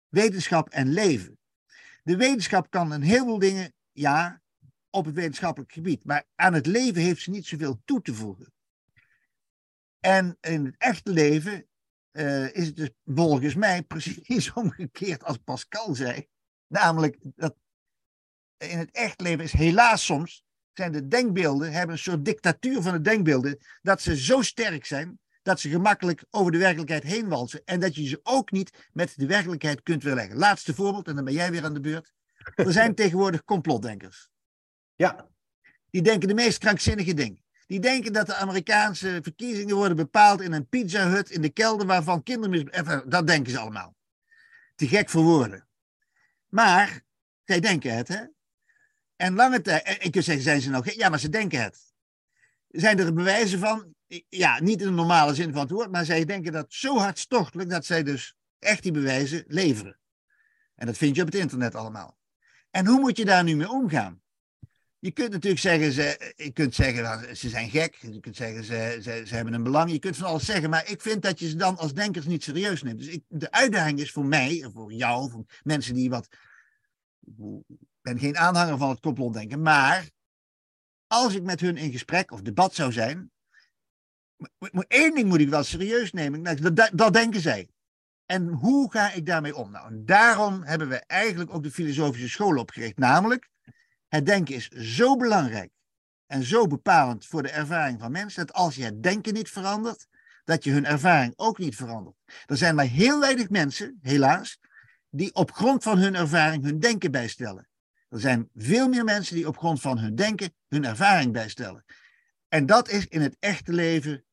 wetenschap en leven. De wetenschap kan een heleboel dingen, ja, op het wetenschappelijk gebied, maar aan het leven heeft ze niet zoveel toe te voegen. En in het echte leven uh, is het dus volgens mij [laughs] precies omgekeerd als Pascal zei. Namelijk dat in het echt leven is helaas soms zijn de denkbeelden, hebben een soort dictatuur van de denkbeelden, dat ze zo sterk zijn dat ze gemakkelijk over de werkelijkheid heen walsen en dat je ze ook niet met de werkelijkheid kunt weerleggen. Laatste voorbeeld, en dan ben jij weer aan de beurt. Er zijn [laughs] tegenwoordig complotdenkers. Ja. Die denken de meest krankzinnige dingen. Die denken dat de Amerikaanse verkiezingen worden bepaald in een pizza hut in de kelder waarvan kinderen Even, dat denken ze allemaal. Te gek voor woorden. Maar zij denken het, hè? En lange tijd, ik kunt zeggen, zijn ze nog Ja, maar ze denken het. Zijn er bewijzen van? Ja, niet in de normale zin van het woord, maar zij denken dat zo hartstochtelijk dat zij dus echt die bewijzen leveren. En dat vind je op het internet allemaal. En hoe moet je daar nu mee omgaan? Je kunt natuurlijk zeggen, ze, je kunt zeggen ze zijn gek. Je kunt zeggen ze, ze, ze hebben een belang. Je kunt van alles zeggen. Maar ik vind dat je ze dan als denkers niet serieus neemt. Dus ik, de uitdaging is voor mij, voor jou, voor mensen die wat. Ik ben geen aanhanger van het complotdenken. Maar als ik met hun in gesprek of debat zou zijn. Één ding moet ik wel serieus nemen. Nou, dat, denken zij. En hoe ga ik daarmee om? Nou, daarom hebben we eigenlijk ook de filosofische school opgericht. Namelijk het denken is zo belangrijk en zo bepalend voor de ervaring van mensen, dat als je het denken niet verandert, dat je hun ervaring ook niet verandert. Er zijn maar heel weinig mensen, helaas, die op grond van hun ervaring hun denken bijstellen. Er zijn veel meer mensen die op grond van hun denken hun ervaring bijstellen. En dat is in het echte leven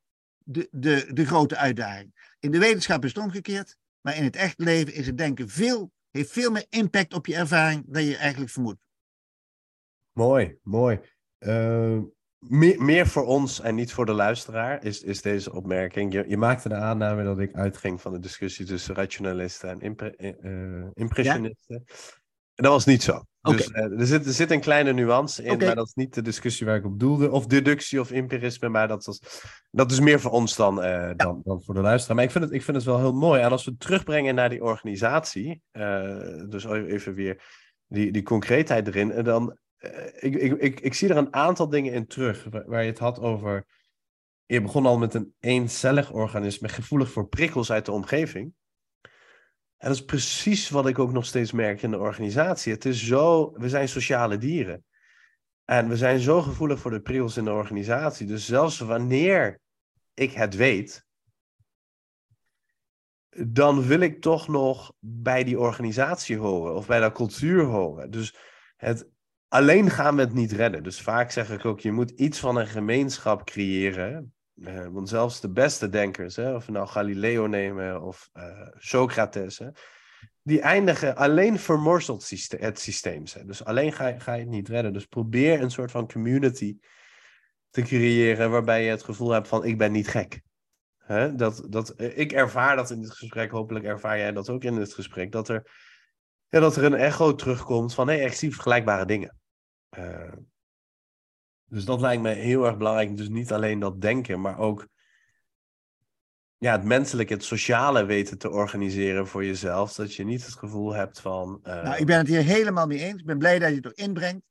de, de, de grote uitdaging. In de wetenschap is het omgekeerd, maar in het echte leven is het denken veel, heeft veel meer impact op je ervaring dan je eigenlijk vermoedt. Mooi, mooi. Uh, meer, meer voor ons en niet voor de luisteraar is, is deze opmerking. Je, je maakte de aanname dat ik uitging van de discussie tussen rationalisten en impre, uh, impressionisten. En dat was niet zo. Dus uh, er, zit, er zit een kleine nuance in, maar dat is niet de discussie waar ik op doelde. Of deductie of empirisme, maar dat, was, dat is meer voor ons dan, uh, dan, dan voor de luisteraar. Maar ik vind, het, ik vind het wel heel mooi. En als we het terugbrengen naar die organisatie, dus even weer die, die concreetheid erin, dan ik, ik, ik, ik zie er een aantal dingen in terug waar, je het had over. Je begon al met een eencellig organisme, gevoelig voor prikkels uit de omgeving. En dat is precies wat ik ook nog steeds merk in de organisatie. Het is zo, we zijn sociale dieren. En we zijn zo gevoelig voor de prikkels in de organisatie. Dus zelfs wanneer ik het weet, dan wil ik toch nog bij die organisatie horen of bij dat cultuur horen. Dus het alleen gaan we het niet redden. Dus vaak zeg ik ook, je moet iets van een gemeenschap creëren. Uh, want zelfs de beste denkers, hè, of we nou Galileo nemen of uh, Socrates, die eindigen alleen vermorzeld het systeem. Hè. Dus alleen ga, ga je het niet redden. Dus probeer een soort van community te creëren waarbij je het gevoel hebt van ik ben niet gek. Hè? Dat, dat, eh, ik ervaar dat in dit gesprek, hopelijk ervaar jij dat ook in dit gesprek, dat er, ja, dat er een echo terugkomt van hé, hey, ik zie vergelijkbare dingen. Uh, dus dat lijkt me heel erg belangrijk. Dus niet alleen dat denken, maar ook ja, het menselijke, het sociale weten te organiseren voor jezelf. Dat je niet het gevoel hebt van. Uh... Nou, ik ben het hier helemaal mee eens. Ik ben blij dat je het er inbrengt.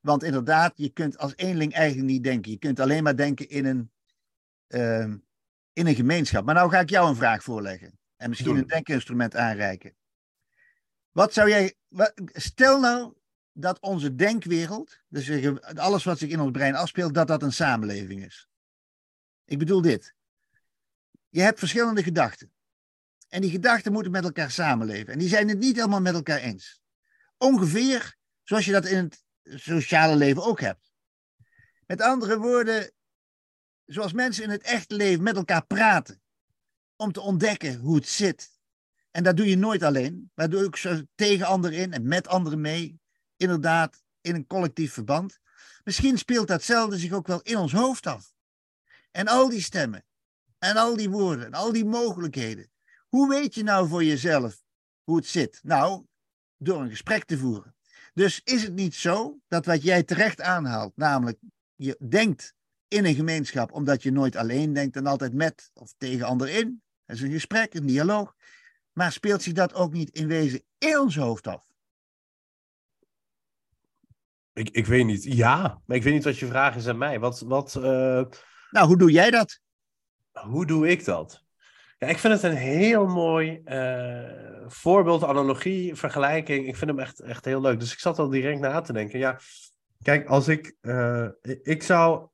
Want inderdaad, je kunt als eenling eigenlijk niet denken. Je kunt alleen maar denken in een, uh, in een gemeenschap. Maar nou ga ik jou een vraag voorleggen. En misschien een denkinstrument aanreiken. Wat zou jij. Wat, stel nou dat onze denkwereld, dus alles wat zich in ons brein afspeelt, dat dat een samenleving is. Ik bedoel dit. Je hebt verschillende gedachten. En die gedachten moeten met elkaar samenleven. En die zijn het niet helemaal met elkaar eens. Ongeveer zoals je dat in het sociale leven ook hebt. Met andere woorden, zoals mensen in het echte leven met elkaar praten. Om te ontdekken hoe het zit. En dat doe je nooit alleen. Maar doe ik zo tegen anderen in en met anderen mee inderdaad in een collectief verband. Misschien speelt datzelfde zich ook wel in ons hoofd af. En al die stemmen, en al die woorden, en al die mogelijkheden. Hoe weet je nou voor jezelf hoe het zit? Nou, door een gesprek te voeren. Dus is het niet zo dat wat jij terecht aanhaalt, namelijk je denkt in een gemeenschap omdat je nooit alleen denkt en altijd met of tegen anderen in. Dat is een gesprek, een dialoog. Maar speelt zich dat ook niet in wezen in ons hoofd af? Ik, ik weet niet. Ja, maar ik weet niet wat je vraag is aan mij. Wat, wat, uh... Nou, hoe doe jij dat? Hoe doe ik dat? Ja, ik vind het een heel mooi uh, voorbeeld, analogie, vergelijking. Ik vind hem echt, echt heel leuk. Dus ik zat al direct na te denken. Ja, kijk, als ik. Uh, ik zou.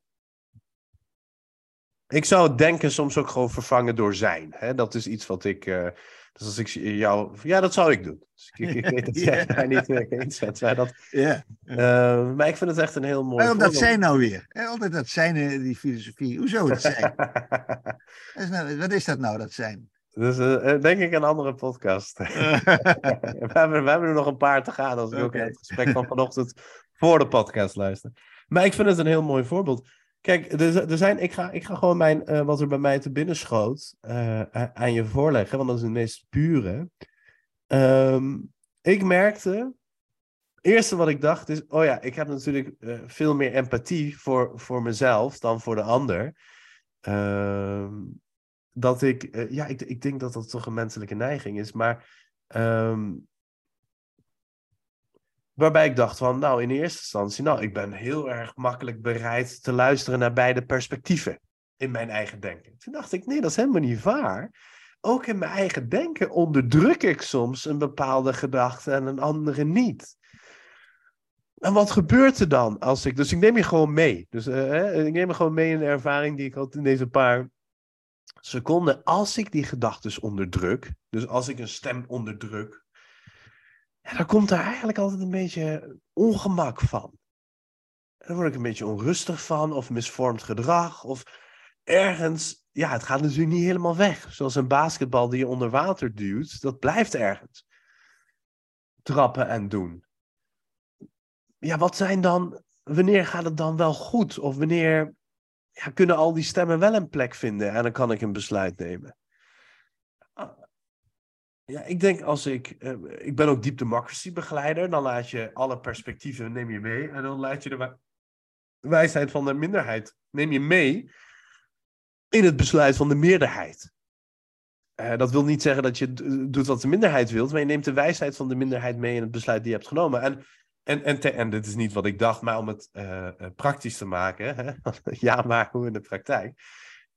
Ik zou denken soms ook gewoon vervangen door zijn. Hè? Dat is iets wat ik. Dus als ik jou... Ja, dat zou ik doen. Dus ik, ik, weet dat [laughs] jij daar niet mee [laughs] eens bent. Maar, dat, ja. Uh, maar ik vind het echt een heel mooi Waarom dat zijn nou weer? Altijd dat zijn, eh, die filosofie. Hoezo het zijn? [laughs] is nou, wat is dat nou, dat zijn? Dus uh, denk ik een andere podcast. we, hebben, we hebben er nog een paar te gaan als ik okay. ook het gesprek van vanochtend voor de podcast luister. Maar ik vind het een heel mooi voorbeeld. Kijk, er, er zijn, ik, ga, ik ga gewoon mijn, uh, wat er bij mij te binnen schoot uh, aan je voorleggen, want dat is het meest pure. Um, ik merkte, het eerste wat ik dacht is, oh ja, ik heb natuurlijk uh, veel meer empathie voor, voor mezelf dan voor de ander. Um, dat ik, ja, ik, ik denk dat dat toch een menselijke neiging is, maar um, Waarbij ik dacht van, nou, in eerste instantie, nou, ik ben heel erg makkelijk bereid te luisteren naar beide perspectieven in mijn eigen denken. Toen dacht ik, nee, dat is helemaal niet waar. Ook in mijn eigen denken onderdruk ik soms een bepaalde gedachte en een andere niet. En wat gebeurt er dan als ik. Dus ik neem je gewoon mee. Dus uh, ik neem je gewoon mee in de ervaring die ik had in deze paar seconden. Als ik die gedachten onderdruk, dus als ik een stem onderdruk, ja, dan komt er eigenlijk altijd een beetje ongemak van. Dan word ik een beetje onrustig van, of misvormd gedrag, of ergens, ja, het gaat natuurlijk niet helemaal weg. Zoals een basketbal die je onder water duwt, dat blijft ergens. Trappen en doen. Ja, wat zijn dan, wanneer gaat het dan wel goed? Of wanneer ja, kunnen al die stemmen wel een plek vinden en dan kan ik een besluit nemen? Ja, ik denk als ik. eh, ik ben ook deep democracy begeleider. Dan laat je alle perspectieven neem je mee. En dan laat je de wijsheid van de minderheid neem je mee in het besluit van de meerderheid. Eh, dat wil niet zeggen dat je doet wat de minderheid wilt, maar je neemt de wijsheid van de minderheid mee in het besluit die je hebt genomen. En, en, en, en dit is niet wat ik dacht, maar om het eh, praktisch te maken, hè? [laughs] ja, maar hoe in de praktijk,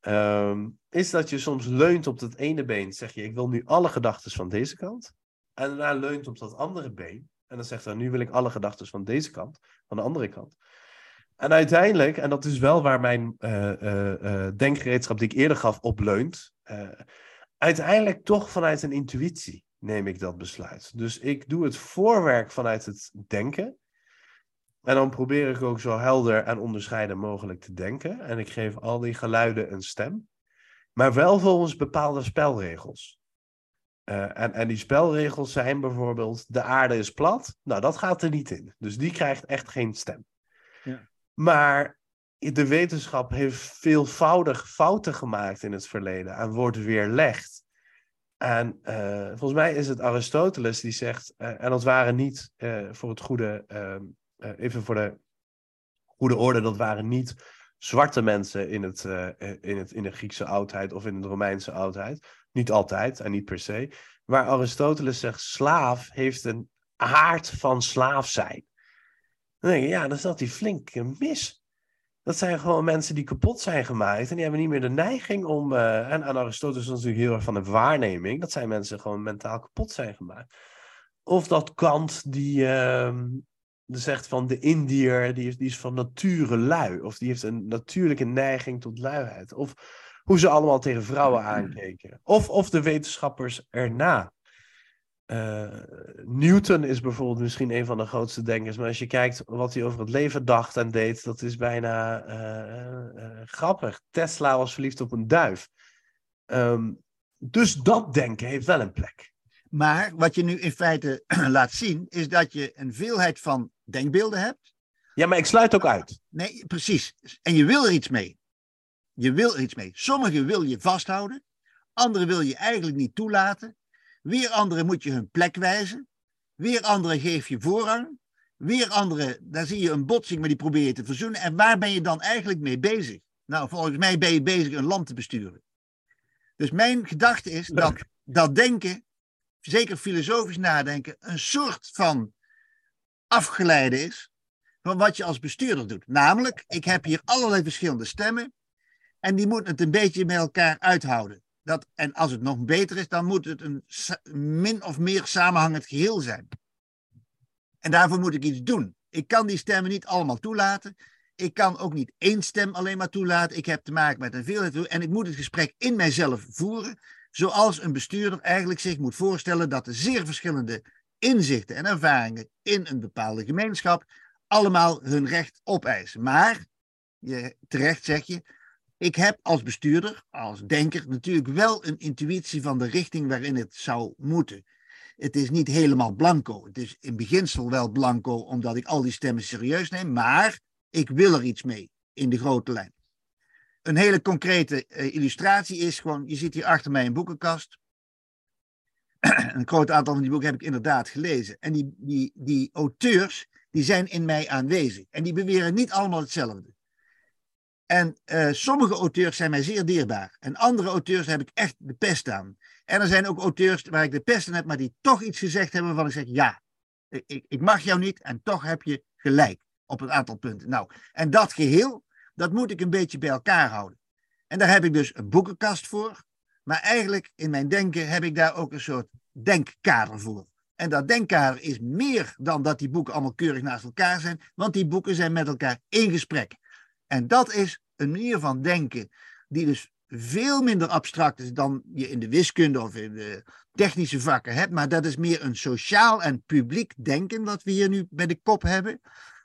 ehm, is dat je soms leunt op dat ene been, zeg je, ik wil nu alle gedachten van deze kant, en daarna leunt op dat andere been, en dan zegt hij, nu wil ik alle gedachten van deze kant, van de andere kant. En uiteindelijk, en dat is wel waar mijn eh, eh, eh, denkgereedschap die ik eerder gaf op leunt, uiteindelijk toch vanuit een intuïtie neem ik dat besluit. Dus ik doe het voorwerk vanuit het denken. En dan probeer ik ook zo helder en onderscheiden mogelijk te denken. En ik geef al die geluiden een stem. Maar wel volgens bepaalde spelregels. Eh, en, en die spelregels zijn bijvoorbeeld: de aarde is plat. Nou, dat gaat er niet in. Dus die krijgt echt geen stem. Ja. Maar de wetenschap heeft veelvoudig fouten gemaakt in het verleden en wordt weerlegd. En eh, volgens mij is het Aristoteles die zegt, eh, en dat waren niet voor het goede, eh, even voor de goede orde, dat waren niet zwarte mensen in, het, eh, eh, in, het, in de Griekse oudheid of in de Romeinse oudheid. Niet altijd en niet per se. Waar Aristoteles zegt, slaaf heeft een aard van slaaf zijn. Dan denk je, ja, dan zat hij flink mis. Dat zijn gewoon mensen die kapot zijn gemaakt. En die hebben niet meer de neiging om. en aan Aristoteles is natuurlijk heel erg van de waarneming. Dat zijn mensen gewoon mentaal kapot zijn gemaakt. Of dat Kant die, ehm, die zegt van de Indiër, die is, die is van nature lui. Of die heeft een natuurlijke neiging tot luiheid. Of hoe ze allemaal tegen vrouwen aankeken. Of, of de wetenschappers erna. Eh, Newton is bijvoorbeeld misschien een van de grootste denkers, maar als je kijkt wat hij over het leven dacht en deed, dat is bijna eh, eh, grappig. Tesla was verliefd op een duif. Ehm, dus dat denken heeft wel een plek. Maar wat je nu in feite [clears throat] laat zien, is dat je een veelheid van denkbeelden hebt. Ja, maar ik sluit ook uit. Nee, precies. En je wil er iets mee. Je wil er iets mee. Sommige wil je vasthouden, andere wil je eigenlijk niet toelaten. Weer anderen moet je hun plek wijzen. Weer anderen geef je voorrang. Weer anderen, daar zie je een botsing, maar die probeer je te verzoenen. En waar ben je dan eigenlijk mee bezig? Nou, volgens mij ben je bezig een land te besturen. Dus mijn gedachte is dat, dat denken, zeker filosofisch nadenken, een soort van afgeleide is van wat je als bestuurder doet. Namelijk, ik heb hier allerlei verschillende stemmen en die moeten het een beetje met elkaar uithouden. Dat, en als het nog beter is, dan moet het een min of meer samenhangend geheel zijn. En daarvoor moet ik iets doen. Ik kan die stemmen niet allemaal toelaten. Ik kan ook niet één stem alleen maar toelaten. Ik heb te maken met een veelheid. En ik moet het gesprek in mijzelf voeren. Zoals een bestuurder eigenlijk zich moet voorstellen dat de zeer verschillende inzichten en ervaringen in een bepaalde gemeenschap allemaal hun recht opeisen. Maar, je, terecht zeg je, ik heb als bestuurder, als denker, natuurlijk wel een intuïtie van de richting waarin het zou moeten. Het is niet helemaal blanco. Het is in beginsel wel blanco, omdat ik al die stemmen serieus neem, maar ik wil er iets mee in de grote lijn. Een hele concrete eh, illustratie is gewoon, je ziet hier achter mij een boekenkast. [clears throat] een groot aantal van die boeken heb ik inderdaad gelezen. En die, die, die auteurs, die zijn in mij aanwezig. En die beweren niet allemaal hetzelfde. En eh, sommige auteurs zijn mij zeer dierbaar. En andere auteurs heb ik echt de pest aan. En er zijn ook auteurs waar ik de pest aan heb, maar die toch iets gezegd hebben waarvan ik zeg, ja, ik, ik mag jou niet en toch heb je gelijk op een aantal punten. Nou, en dat geheel, dat moet ik een beetje bij elkaar houden. En daar heb ik dus een boekenkast voor. Maar eigenlijk in mijn denken heb ik daar ook een soort denkkader voor. En dat denkkader is meer dan dat die boeken allemaal keurig naast elkaar zijn, want die boeken zijn met elkaar in gesprek. En dat is een manier van denken die dus veel minder abstract is dan je in de wiskunde of in de technische vakken hebt. Maar dat is meer een sociaal en publiek denken wat we hier nu bij de kop hebben.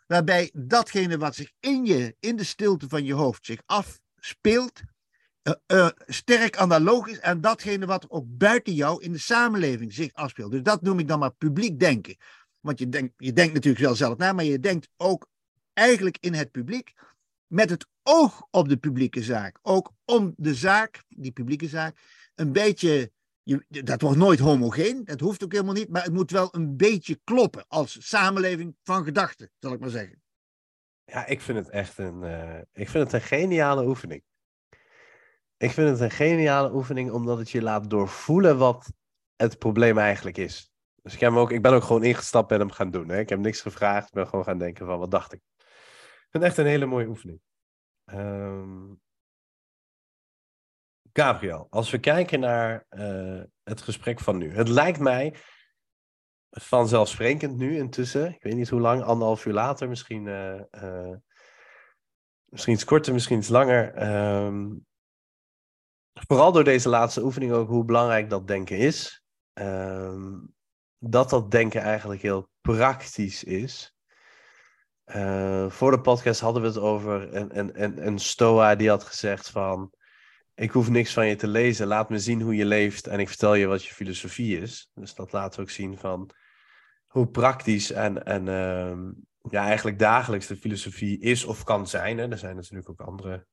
Waarbij datgene wat zich in je, in de stilte van je hoofd zich afspeelt, uh, uh, sterk analoog is aan datgene wat ook buiten jou in de samenleving zich afspeelt. Dus dat noem ik dan maar publiek denken. Want je denkt, je denkt natuurlijk wel zelf na, maar je denkt ook eigenlijk in het publiek, met het oog op de publieke zaak. Ook om de zaak, die publieke zaak, een beetje. Je, dat wordt nooit homogeen, dat hoeft ook helemaal niet, maar het moet wel een beetje kloppen als samenleving van gedachten, zal ik maar zeggen. Ja, ik vind het echt een, uh, ik vind het een geniale oefening. Ik vind het een geniale oefening omdat het je laat doorvoelen wat het probleem eigenlijk is. Dus ik, heb hem ook, ik ben ook gewoon ingestapt en hem gaan doen. Hè? Ik heb niks gevraagd, ben gewoon gaan denken van wat dacht ik. Ik vind het echt een hele mooie oefening. Um... Gabriel, als we kijken naar uh, het gesprek van nu. Het lijkt mij vanzelfsprekend nu intussen. Ik weet niet hoe lang, anderhalf uur later, misschien, uh, uh, misschien iets korter, misschien iets langer. Um, vooral door deze laatste oefening ook hoe belangrijk dat denken is. Um, dat dat denken eigenlijk heel praktisch is. Uh, voor de podcast hadden we het over een, een, een, Stoa die had gezegd van... Ik hoef niks van je te lezen, laat me zien hoe je leeft en ik vertel je wat je filosofie is. Dus dat laat ook zien van hoe praktisch en, en uh, ja, eigenlijk dagelijks de filosofie is of kan zijn. Hè. Er zijn natuurlijk ook andere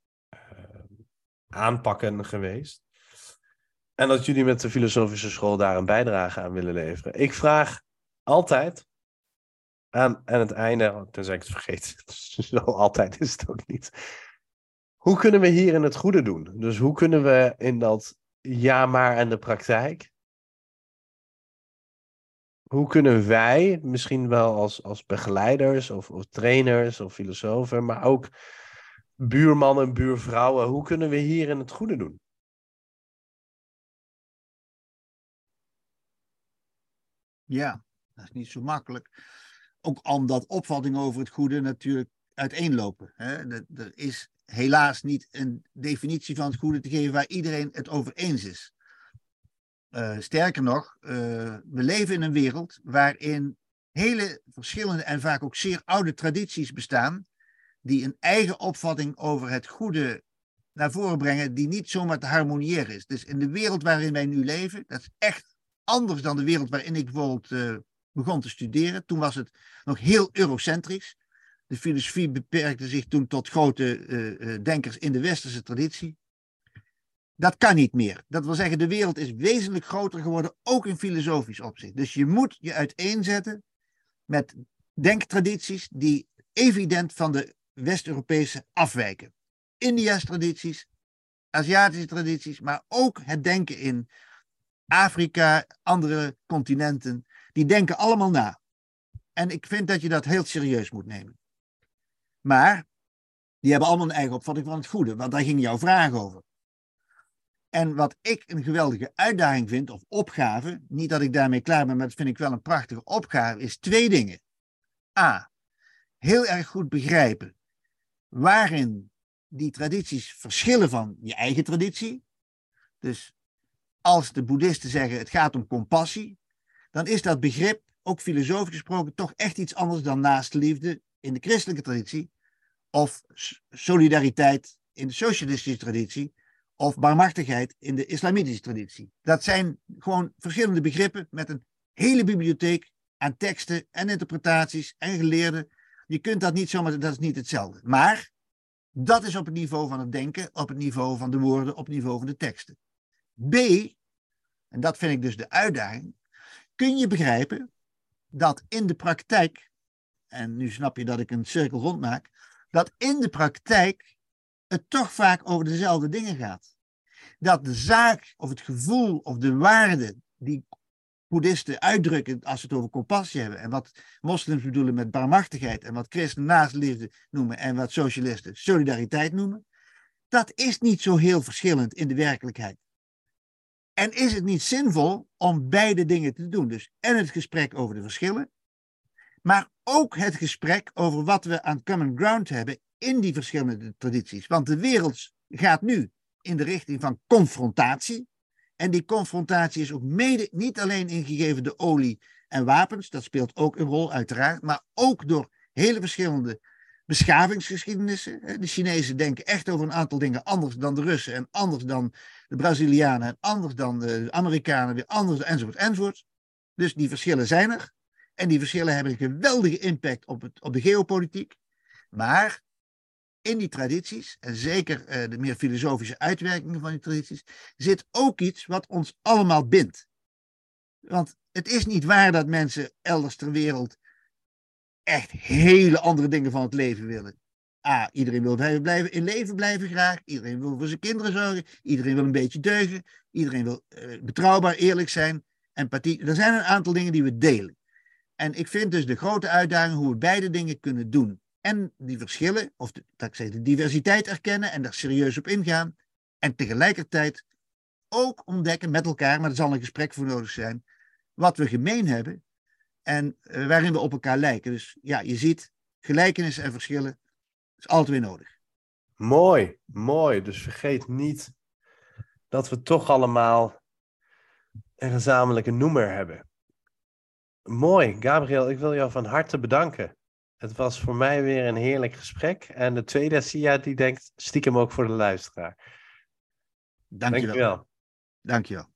aanpakken geweest. En dat jullie met de filosofische school daar een bijdrage aan willen leveren. Ik vraag altijd aan, aan het einde, tenzij ik het vergeet, [laughs] zo altijd is het ook niet. Hoe kunnen we hier in het goede doen? Dus hoe kunnen we in dat ja maar en de praktijk, hoe kunnen wij, misschien wel als, als begeleiders of, of trainers of filosofen, maar ook buurmannen, buurvrouwen, hoe kunnen we hier in het goede doen? Ja, dat is niet zo makkelijk. Ook omdat opvattingen over het goede natuurlijk uiteenlopen. Hè? Er is helaas niet een definitie van het goede te geven waar iedereen het over eens is. Uh, sterker nog, uh, we leven in een wereld waarin hele verschillende en vaak ook zeer oude tradities bestaan, die een eigen opvatting over het goede naar voren brengen, die niet zomaar te harmoniëren is. Dus in de wereld waarin wij nu leven, dat is echt anders dan de wereld waarin ik bijvoorbeeld uh, begon te studeren. Toen was het nog heel eurocentrisch. De filosofie beperkte zich toen tot grote uh, denkers in de westerse traditie. Dat kan niet meer. Dat wil zeggen, de wereld is wezenlijk groter geworden, ook in filosofisch opzicht. Dus je moet je uiteenzetten met denktradities die evident van de West-Europese afwijken. India's tradities, Aziatische tradities, maar ook het denken in Afrika, andere continenten, die denken allemaal na. En ik vind dat je dat heel serieus moet nemen. Maar die hebben allemaal een eigen opvatting van het goede, want daar ging jouw vraag over. En wat ik een geweldige uitdaging vind, of opgave, niet dat ik daarmee klaar ben, maar dat vind ik wel een prachtige opgave, is twee dingen. A. Heel erg goed begrijpen waarin die tradities verschillen van je eigen traditie. Dus als de boeddhisten zeggen het gaat om compassie, dan is dat begrip, ook filosofisch gesproken, toch echt iets anders dan naastliefde in de christelijke traditie, of solidariteit in de socialistische traditie, of barmhartigheid in de islamitische traditie. Dat zijn gewoon verschillende begrippen met een hele bibliotheek aan teksten en interpretaties en geleerden. Je kunt dat niet zomaar, dat is niet hetzelfde. Maar dat is op het niveau van het denken, op het niveau van de woorden, op het niveau van de teksten. B, en dat vind ik dus de uitdaging, kun je begrijpen dat in de praktijk, en nu snap je dat ik een cirkel rondmaak, dat in de praktijk het toch vaak over dezelfde dingen gaat. Dat de zaak of het gevoel of de waarde die boeddhisten uitdrukken als ze het over compassie hebben en wat moslims bedoelen met barmhartigheid en wat christenen naastliefde noemen en wat socialisten solidariteit noemen, dat is niet zo heel verschillend in de werkelijkheid. En is het niet zinvol om beide dingen te doen? Dus en het gesprek over de verschillen, maar ook het gesprek over wat we aan common ground hebben in die verschillende tradities. Want de wereld gaat nu in de richting van confrontatie. En die confrontatie is ook mede niet alleen ingegeven door olie en wapens, dat speelt ook een rol uiteraard, maar ook door hele verschillende beschavingsgeschiedenissen. De Chinezen denken echt over een aantal dingen anders dan de Russen en anders dan de Brazilianen en anders dan de Amerikanen, weer anders enzovoort enzovoort. Dus die verschillen zijn er. En die verschillen hebben een geweldige impact op, het, op de geopolitiek. Maar in die tradities, en zeker uh, de meer filosofische uitwerkingen van die tradities, zit ook iets wat ons allemaal bindt. Want het is niet waar dat mensen elders ter wereld echt hele andere dingen van het leven willen. A, iedereen wil blijven, in leven blijven graag. Iedereen wil voor zijn kinderen zorgen. Iedereen wil een beetje deugen. Iedereen wil uh, betrouwbaar, eerlijk zijn. Empathie. Er zijn een aantal dingen die we delen. En ik vind dus de grote uitdaging hoe we beide dingen kunnen doen. En die verschillen, of de, dat ik zeg, de diversiteit erkennen en daar serieus op ingaan. En tegelijkertijd ook ontdekken met elkaar, maar er zal een gesprek voor nodig zijn, wat we gemeen hebben en uh, waarin we op elkaar lijken. Dus ja, je ziet gelijkenissen en verschillen is altijd weer nodig. Mooi, mooi. Dus vergeet niet dat we toch allemaal een gezamenlijke noemer hebben. Mooi, Gabriel, ik wil jou van harte bedanken. Het was voor mij weer een heerlijk gesprek. En de tweede Sia die denkt stiekem ook voor de luisteraar. Dank je wel. Dank je wel.